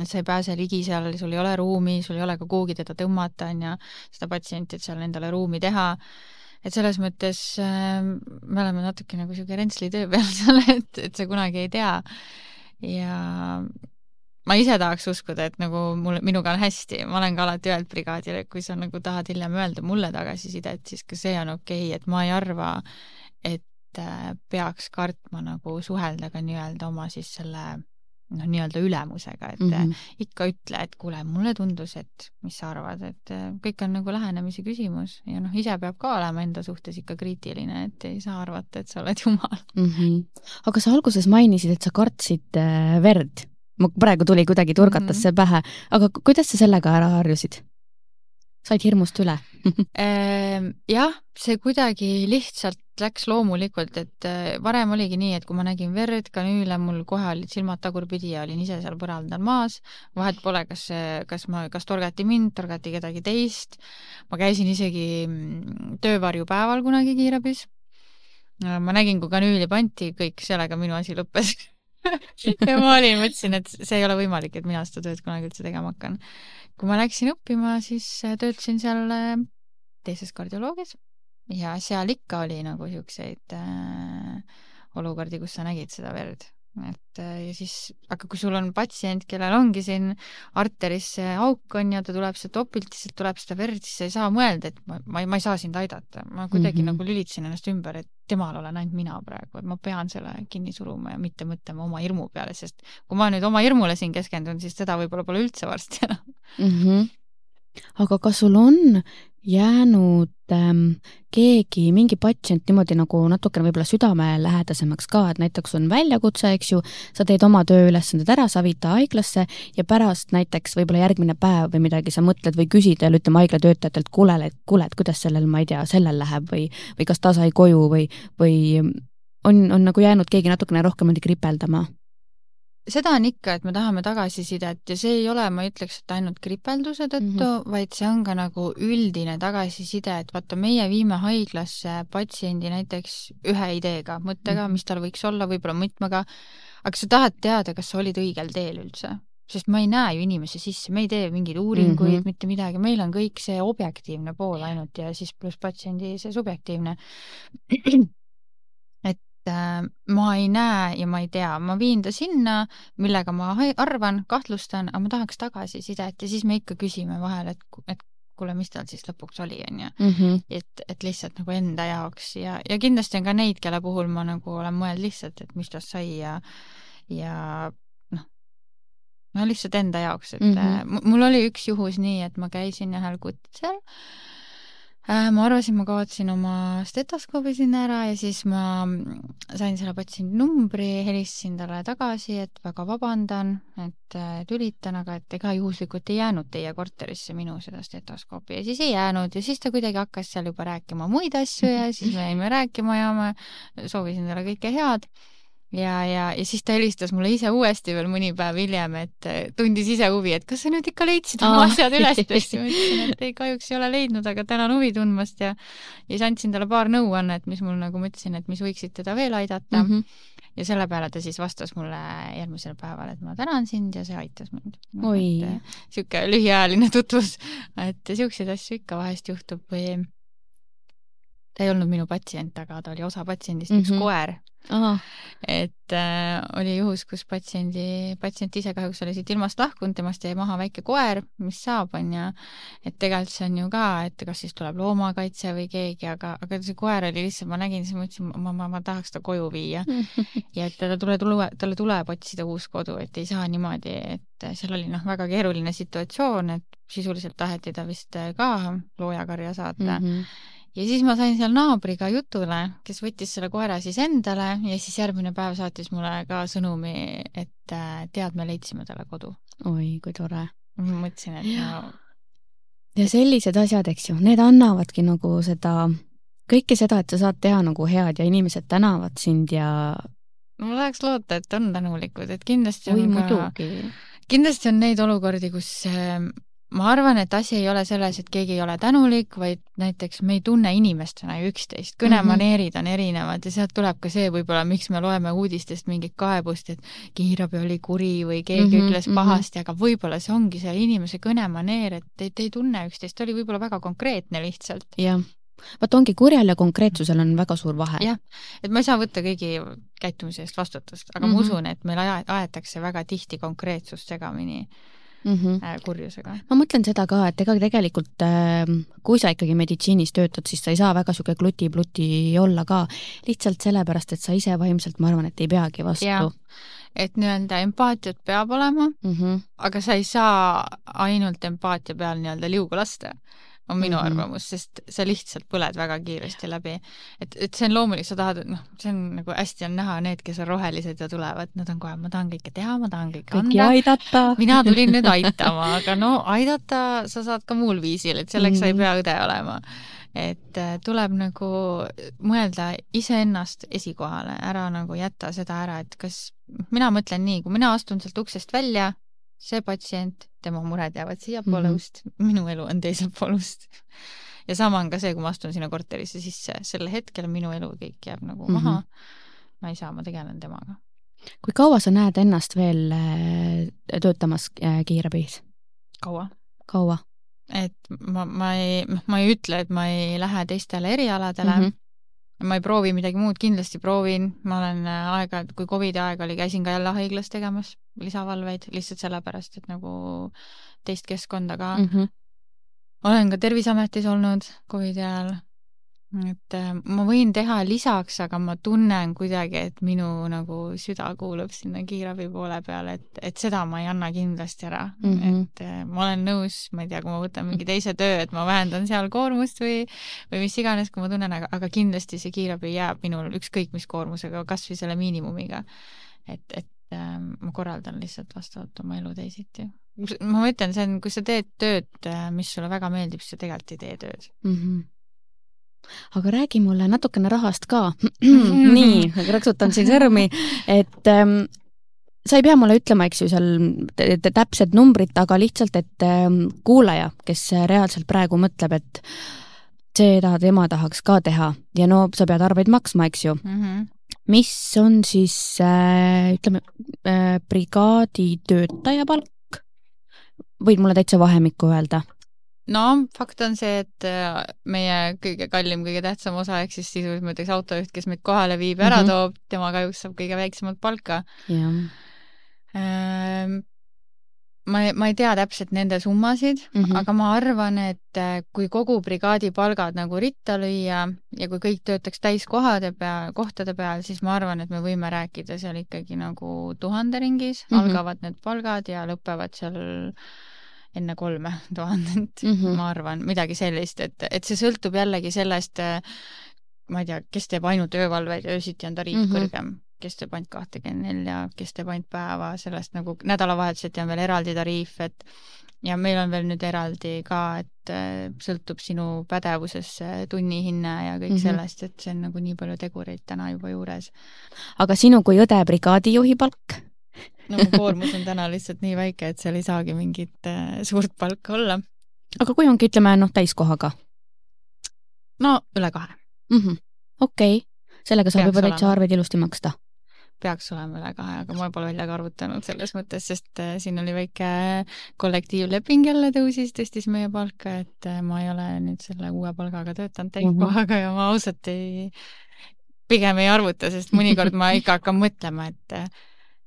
Speaker 2: et sa ei pääse ligi seal, sul ei ole ruumi, sul ei ole ka kuhugi teda tõmmata, on ju, seda patsienti, et seal endale ruumi teha. Et selles mõttes äh, me oleme natuke nagu niisugune Rentsli töö peal seal, et, et sa kunagi ei tea. ja ma ise tahaks uskuda, et nagu mul, minuga on hästi, ma olen ka alati öelnud brigaadile, et kui sa nagu tahad hiljem öelda mulle tagasisidet, siis ka see on okei okay,, et ma ei arva, et äh, peaks kartma nagu suhelda ka nii-öelda oma siis selle noh, nii-öelda ülemusega, et mm. -hmm. ikka ütle, et kuule, mulle tundus, et mis sa arvad, et äh, kõik on nagu lähenemise küsimus ja noh, ise peab ka olema enda suhtes ikka kriitiline, et ei saa arvata, et sa oled jumal.
Speaker 1: mm. -hmm. aga sa alguses mainisid, et sa kartsid äh, verd. ma praegu tuli kuidagi turgatas
Speaker 2: Mhm.
Speaker 1: see pähe, aga ku- kuidas sa sellega ära harjusid? said hirmust üle
Speaker 2: jah, see kuidagi lihtsalt läks loomulikult, et äh, varem oligi nii, et kui ma nägin verd, kanüüle, mul kohe olid silmad tagurpidi ja olin ise seal põrandal maas. vahet pole, kas, kas ma, kas torgati mind, torgati kedagi teist. ma käisin isegi mm, töövarjupäeval kunagi kiirabis. ma nägin, kui kanüüli pandi, kõik, sellega minu asi lõppes ja ma olin, mõtlesin, et see ei ole võimalik, et mina seda tööd kunagi üldse tegema hakkan. kui ma läksin õppima, siis äh, töötasin seal äh, teises kardioloogias ja seal ikka oli nagu siukseid äh, olukordi, kus sa nägid seda verd. et äh, ja siis, aga kui sul on patsient, kellel ongi siin arteris see auk on ja ta tuleb sealt opilt, siis tuleb seda verd, siis sa ei saa mõelda, et ma, ma ei, ma ei saa sind aidata. ma kuidagi mm. -hmm. nagu lülitasin ennast ümber, et temal olen ainult mina praegu, et ma pean selle kinni suruma ja mitte mõtlema oma hirmu peale, sest kui ma nüüd oma hirmule siin keskendun, siis seda võib-olla pole üldse varsti enam
Speaker 1: mm. -hmm. aga kas sul on jäänud ähm, keegi, mingi patsient niimoodi nagu natukene võib-olla südamelähedasemaks ka, et näiteks on väljakutse, eks ju, sa teed oma tööülesanded ära, sa viid ta haiglasse ja pärast näiteks võib-olla järgmine päev või midagi sa mõtled või küsid jälle, ütleme haigla töötajatelt, kuule, et kuule, et kuidas sellel, ma ei tea, sellel läheb või, või kas ta sai koju või, või on, on nagu jäänud keegi natukene rohkem niimoodi kripeldama?
Speaker 2: Seda on ikka, et me tahame tagasisidet ja see ei ole, ma ei ütleks, et ainult kripelduse tõttu mm. -hmm. vaid see on ka nagu üldine tagasiside, et vaata, meie viime haiglasse patsiendi näiteks ühe ideega, mõttega,
Speaker 1: Mhm.
Speaker 2: mis tal võiks olla, võib-olla mitmega, aga sa tahad teada, kas sa olid õigel teel üldse. sest ma ei näe ju inimese sisse, me ei tee mingeid uuringuid mm. -hmm. mitte midagi, meil on kõik see objektiivne pool ainult ja siis pluss patsiendi see subjektiivne ma ei näe ja ma ei tea, ma viin ta sinna, millega ma arvan, kahtlustan, aga ma tahaks tagasisidet ja siis me ikka küsime vahel, et, et kuule, mis tal siis lõpuks oli, onju.
Speaker 1: Mhm.
Speaker 2: et, et lihtsalt nagu enda jaoks ja, ja kindlasti on ka neid, kelle puhul ma nagu olen mõelnud lihtsalt, et mis tast sai ja, ja noh, no lihtsalt enda jaoks, et mm. -hmm. mul oli üks juhus nii, et ma käisin ühel kutsel Äh, ma arvasin, ma kaotasin oma stetoskoobi sinna ära ja siis ma sain selle patsiendi numbri, helistasin talle tagasi, et väga vabandan, et äh, tülitan, aga et ega juhuslikult ei jäänud teie korterisse minu seda stetoskoopi. Ja siis ei jäänud ja siis ta kuidagi hakkas seal juba rääkima muid asju ja siis me jäime rääkima ja ma soovisin talle kõike head ja, ja, ja siis ta helistas mulle ise uuesti veel mõni päev hiljem, et eh, tundis ise huvi, et kas sa nüüd ikka leidsid oma asjad üles tõesti. ma ütlesin, et ei, kahjuks ei ole leidnud, aga tänan huvi tundmast ja ja siis andsin talle paar nõuannet, mis mul nagu mõtlesin, et mis võiksid teda veel aidata mm..
Speaker 1: Mhm.
Speaker 2: ja selle peale ta siis vastas mulle järgmisel päeval, et ma tänan sind ja see aitas mind no,. Niisugune lühiajaline tutvus, et siukseid asju ikka vahest juhtub või ta ei olnud minu patsient, aga ta oli osa patsiendist mm -hmm. üks
Speaker 1: Mhm.
Speaker 2: koer
Speaker 1: ahah,
Speaker 2: et äh, oli juhus, kus patsiendi, patsient ise kahjuks oli siit ilmast lahkunud, temast jäi maha väike koer, mis saab, onju. et tegelikult see on ju ka, et kas siis tuleb loomakaitse või keegi, aga, aga see koer oli lihtsalt, ma nägin, siis ma mõtlesin, ma, ma, ma tahaks ta koju viia ja et talle tuleb, tule, talle tuleb otsida uus kodu, et ei saa niimoodi, et seal oli noh, väga keeruline situatsioon, et sisuliselt taheti ta vist ka loojakarja saata mm.
Speaker 1: Mhm.
Speaker 2: Ja siis ma sain seal naabriga jutule, kes võttis selle koera siis endale ja siis järgmine päev saatis mulle ka sõnumi, et äh, tead, me leidsime talle kodu.
Speaker 1: oi, kui tore.
Speaker 2: ma mõtlesin, et no
Speaker 1: ja sellised asjad, eks ju, need annavadki nagu seda, kõike seda, et sa saad teha nagu head ja inimesed tänavad sind ja
Speaker 2: ma tahaks loota, et on tänulikud, et kindlasti on
Speaker 1: oi
Speaker 2: ka kindlasti on neid olukordi, kus äh, ma arvan, et asi ei ole selles, et keegi ei ole tänulik, vaid näiteks me ei tunne inimestena üksteist, kõnemaneerid on erinevad ja sealt tuleb ka see võib-olla, miks me loeme uudistest mingit kaebust, et kiirabi oli kuri või keegi mm
Speaker 1: Mhm,
Speaker 2: -hmm, ütles
Speaker 1: mhm.
Speaker 2: pahasti, aga võib-olla see ongi see inimese kõnemaneer, et te, te ei tunne üksteist, ta oli võib-olla väga konkreetne lihtsalt.
Speaker 1: jah, vot ongi kurjal ja konkreetsusel on väga suur vahe.
Speaker 2: jah, et ma ei saa võtta kõigi käitumise eest vastutust, aga mm
Speaker 1: Mhm.
Speaker 2: -hmm. ma usun, et meil aetakse väga tihti konkreetsust segamini
Speaker 1: Mm -hmm.
Speaker 2: kurjusega.
Speaker 1: ma mõtlen seda ka, et ega tegelikult äh, kui sa ikkagi meditsiinis töötad, siis sa ei saa väga niisugune kluti-pluti olla ka, lihtsalt sellepärast, et sa ise vaimselt, ma arvan, et ei peagi vastu.
Speaker 2: Et nii-öelda empaatiat peab olema,
Speaker 1: Mm -hmm.
Speaker 2: aga sa ei saa ainult empaatia peal nii-öelda liugu lasta, on minu mm. -hmm. arvamus, sest sa lihtsalt põled väga kiiresti läbi. et, et see on loomulik, sa tahad, noh, see on nagu hästi on näha, need, kes on rohelised ja tulevad, nad on kohe, ma tahan kõike teha, ma tahan kõike
Speaker 1: kõiki
Speaker 2: anda.
Speaker 1: aidata.
Speaker 2: mina tulin nüüd aitama, aga no aidata sa saad ka muul viisil, et selleks mm -hmm. sa ei
Speaker 1: Mhm.
Speaker 2: pea õde olema. et äh, tuleb nagu mõelda iseennast esikohale, ära nagu jätta seda ära, et kas, mina mõtlen nii, kui mina astun sealt uksest välja, see patsient, tema mured jäävad siiapoole mm. -hmm. ust, minu elu on teisel pool ust. ja sama on ka see, kui ma astun sinna korterisse sisse, sel hetkel minu elu kõik jääb nagu
Speaker 1: Mhm.
Speaker 2: maha. ma ei saa, ma tegelen temaga.
Speaker 1: kui kaua sa näed ennast veel äh, töötamas äh, kiirabis?
Speaker 2: kaua?
Speaker 1: kaua?
Speaker 2: et ma, ma ei, noh, ma ei ütle, et ma ei lähe teistele erialadele mm. -hmm. Ma ei proovi midagi muud, kindlasti proovin, ma olen äh, aeg-ajalt, kui Covidi aeg oli, käisin ka jälle haiglas tegemas lisavalveid, lihtsalt sellepärast, et nagu teist keskkonda ka mm.
Speaker 1: Mm -hmm.
Speaker 2: olen ka Terviseametis olnud Covidi ajal. Et äh, ma võin teha lisaks, aga ma tunnen kuidagi, et minu nagu süda kuulub sinna kiirabi poole peale, et, et seda ma ei anna kindlasti ära mm. -hmm. et äh, ma olen nõus, ma ei tea, kui ma võtan mingi teise töö, et ma vähendan seal koormust või, või mis iganes, kui ma tunnen, aga, aga kindlasti see kiirabi jääb minul ükskõik mis koormusega, kas või selle miinimumiga. et, et äh, ma korraldan lihtsalt vastavalt oma elu teisiti ma mõtlen, see on, kui sa teed tööd, mis sulle väga meeldib, siis sa tegelikult ei tee tööd
Speaker 1: mm. -hmm. Aga räägi mulle natukene rahast ka. nii, raksutan siin sõrmi, et ähm, sa ei pea mulle ütlema, eks ju, seal täpsed numbrid, aga lihtsalt, et ähm, kuulaja, kes reaalselt praegu mõtleb, et seda tema tahaks ka teha ja no sa pead arveid maksma, eks ju
Speaker 2: mm. -hmm.
Speaker 1: mis on siis äh, ütleme äh, brigaaditöötaja palk? võid mulle täitsa vahemikku öelda?
Speaker 2: No fakt on see, et äh, meie kõige kallim, kõige tähtsam osa ehk siis sisuliselt ma ütleks autojuht, kes meid kohale viib ja ära mm -hmm. toob, tema kahjuks saab kõige väiksemat palka. ma ei, ma ei tea täpselt nende summasid mm, -hmm. aga ma arvan, et äh, kui kogu brigaadi palgad nagu ritta lüüa ja kui kõik töötaks täiskohade peal, kohtade peal, siis ma arvan, et me võime rääkida seal ikkagi nagu tuhande ringis mm, -hmm. algavad need palgad ja lõpevad seal enne kolme tuhandet mm, -hmm. ma arvan, midagi sellist, et, et see sõltub jällegi sellest, ma ei tea, kes teeb ainult öövalveid ja öösiti on tariif mm -hmm. kõrgem, kes teeb ainult kahtekümmend nelja, kes teeb ainult päeva, sellest nagu nädalavahetuseti on veel eraldi tariif, et ja meil on veel nüüd eraldi ka, et sõltub sinu pädevusesse tunnihinne ja kõik mm -hmm. sellest, et see on nagu nii palju tegureid täna juba juures.
Speaker 1: aga sinu kui õde brigaadijuhi palk?
Speaker 2: No mu koormus on täna lihtsalt nii väike, et seal ei saagi mingit äh, suurt palka olla.
Speaker 1: aga kui ongi, ütleme noh, täiskohaga?
Speaker 2: no üle kahe
Speaker 1: mm -hmm.. okei okay., sellega saab juba täitsa arveid ilusti maksta.
Speaker 2: peaks olema üle kahe, aga ma pole välja ka arvutanud selles mõttes, sest äh, siin oli väike kollektiivleping jälle tõusis, tõstis meie palka, et äh, ma ei ole nüüd selle uue palgaga töötanud täiskohaga mm -hmm. ja ma ausalt ei, pigem ei arvuta, sest mõnikord ma ikka hakkan mõtlema, et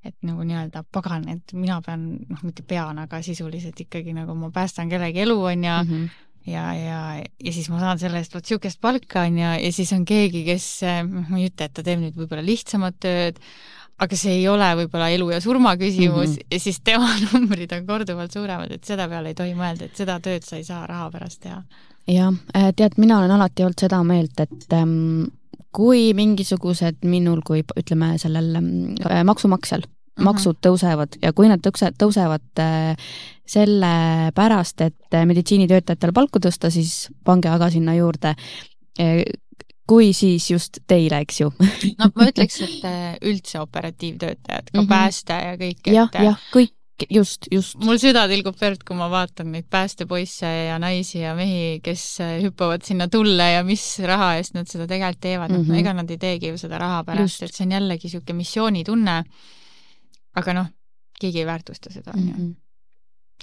Speaker 2: et nagu nii-öelda pagan, et mina pean, noh, mitte pean, aga sisuliselt ikkagi nagu ma päästan kellegi elu, on ju mm, -hmm. ja, ja, ja siis ma saan selle eest vot niisugust palka, on ju, ja siis on keegi, kes, noh, ma ei ütle, et ta teeb nüüd võib-olla lihtsamat tööd, aga see ei ole võib-olla elu ja surma küsimus mm -hmm. ja siis tema numbrid on korduvalt suuremad, et seda peale ei tohi mõelda, et seda tööd sa ei saa raha pärast teha.
Speaker 1: jah, tead, mina olen alati olnud seda meelt, et ähm, kui mingisugused minul kui ütleme, sellel äh, maksumaksjal. Maksud tõusevad ja kui nad tõuse, tõusevad äh, sellepärast, et meditsiinitöötajatele palku tõsta, siis pange aga sinna juurde kui siis just teile, eks ju
Speaker 2: no ma ütleks, et äh, üldse operatiivtöötajad, ka mm -hmm. pääste ja kõik,
Speaker 1: et jah, jah, kõik, just, just.
Speaker 2: mul süda tilgub verd, kui ma vaatan neid päästepoisse ja naisi ja mehi, kes äh, hüppavad sinna tulle ja mis raha eest nad seda tegelikult teevad mm, -hmm. ega nad ei teegi ju seda raha pärast, et see on jällegi niisugune missioonitunne, aga noh, keegi ei väärtusta seda, on ju. Mhm.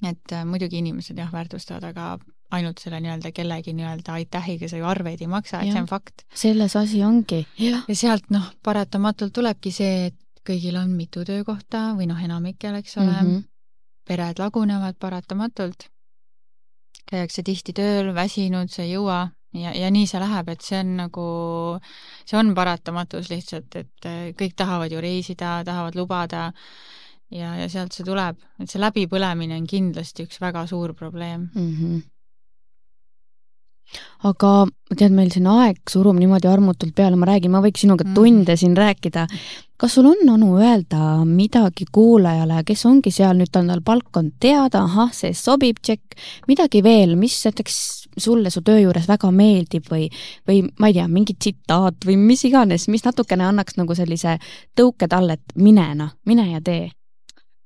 Speaker 2: et äh, muidugi inimesed jah, väärtustavad, aga ainult selle nii-öelda kellegi nii-öelda aitähiga sa ju arveid ei maksa, et see on fakt.
Speaker 1: selles asi ongi.
Speaker 2: ja sealt noh, paratamatult tulebki see, et kõigil on mitu töökohta või noh, enamikel, eks ole mm, -hmm. pered lagunevad paratamatult, käiakse tihti tööl, väsinud, sa ei jõua ja, ja nii see läheb, et see on nagu, see on paratamatus lihtsalt, et kõik tahavad ju reisida, tahavad lubada ja, ja sealt see tuleb, et see läbipõlemine on kindlasti üks väga suur probleem mm. -hmm
Speaker 1: aga tead, meil siin aeg surub niimoodi armutult peale, ma räägin, ma võiks sinuga mm. tunde siin rääkida. kas sul on, Anu, öelda midagi kuulajale, kes ongi seal nüüd, on tal palk on teada, ahah, see sobib, tšekk, midagi veel, mis näiteks sulle su töö juures väga meeldib või, või ma ei tea, mingi tsitaat või mis iganes, mis natukene annaks nagu sellise tõuke talle, et mine noh, mine ja tee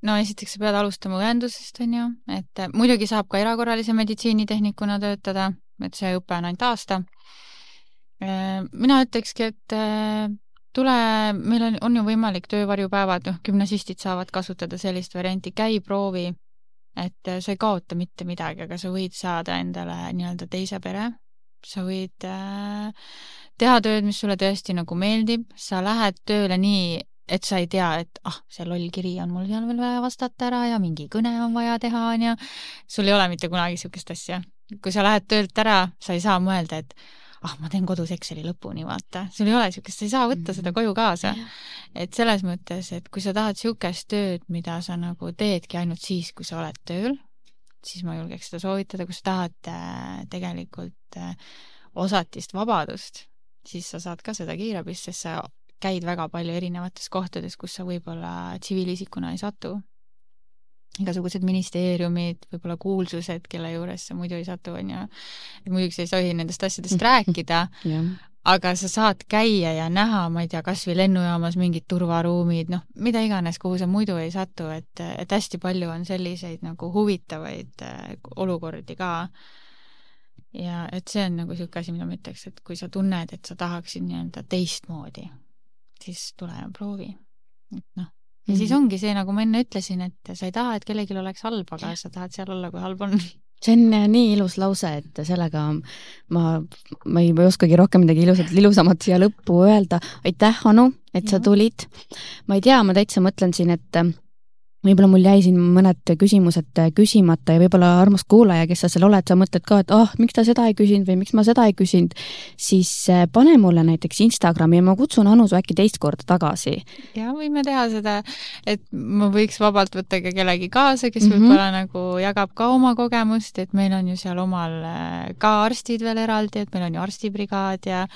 Speaker 2: no esiteks sa pead alustama õendusest, on ju, et muidugi saab ka erakorralise meditsiinitehnikuna töötada, et see õpe on ainult aasta. Äh, mina ütlekski, et äh, tule, meil on, on ju võimalik töövarjupäevad, noh, gümnasistid saavad kasutada sellist varianti, käi proovi, et äh, sa ei kaota mitte midagi, aga sa võid saada endale nii-öelda teise pere, sa võid äh, teha tööd, mis sulle tõesti nagu meeldib, sa lähed tööle nii, et sa ei tea, et ah, see loll kiri on mul seal veel vaja vastata ära ja mingi kõne on vaja teha, onju. sul ei ole mitte kunagi niisugust asja. Kui sa lähed töölt ära, sa ei saa mõelda, et ah, ma teen kodus Exceli lõpuni, vaata. sul ei ole niisugust, sa ei saa võtta seda koju kaasa. et selles mõttes, et kui sa tahad niisugust tööd, mida sa nagu teedki ainult siis, kui sa oled tööl, siis ma julgeks seda soovitada, kui sa tahad äh, tegelikult äh, osatist vabadust, siis sa saad ka seda kiirabist, sest sa käid väga palju erinevates kohtades, kus sa võib-olla tsiviilisikuna ei satu igasugused ministeeriumid, võib-olla kuulsused, kelle juures sa muidu ei satu, on ju. muidugi sa ei tohi nendest asjadest rääkida aga sa saad käia ja näha, ma ei tea, kas või lennujaamas mingid turvaruumid, noh, mida iganes, kuhu sa muidu ei satu, et, et hästi palju on selliseid nagu huvitavaid äh, olukordi ka. ja et see on nagu niisugune asi, mida ma ütleks, et kui sa tunned, et sa tahaksid nii-öelda teistmoodi, siis tule ja proovi. et noh, ja mm. siis ongi see, nagu ma enne ütlesin, et sa ei taha, et kellelgi oleks halb, aga sa tahad seal olla, kui halb on.
Speaker 1: see on äh, nii ilus lause, et sellega ma, ma ei, ma ei oskagi rohkem midagi ilusat, ilusamat siia lõppu öelda. aitäh, Anu, et sa tulid. ma ei tea, ma täitsa mõtlen siin, et võib-olla mul jäi siin mõned küsimused küsimata ja võib-olla armas kuulaja, kes sa seal oled, sa mõtled ka, et ah miks ta seda ei küsinud või miks ma seda ei küsinud, siis äh, pane mulle näiteks Instagrami ja ma kutsun Anu su äkki teist korda tagasi.
Speaker 2: ja võime teha seda, et ma võiks vabalt võtta ka kellegi kaasa, kes mm -hmm. võib-olla nagu jagab ka oma kogemust, et meil on ju seal omal äh, ka arstid veel eraldi, et meil on ju arstibrigaad ja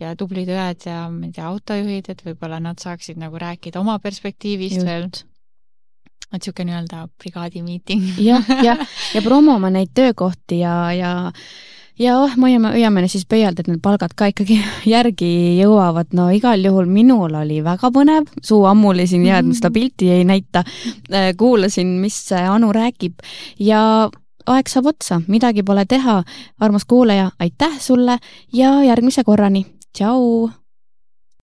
Speaker 2: ja tublid õed ja ma ei tea, autojuhid, et võib-olla nad saaksid nagu rääkida oma perspektiivist Just. veel et niisugune nii-öelda brigaadi miiting.
Speaker 1: jah, jah, ja promome neid töökohti ja, ja ja oh, me hoiame, hoiame siis pöialt, et need palgad ka ikkagi järgi jõuavad, no igal juhul minul oli väga põnev, suu ammuli siin ja mm -hmm. seda pilti ei näita, äh, kuulasin, mis Anu räägib. Ja aeg saab otsa, midagi pole teha, armas kuulaja, aitäh sulle ja järgmise korrani, tšau!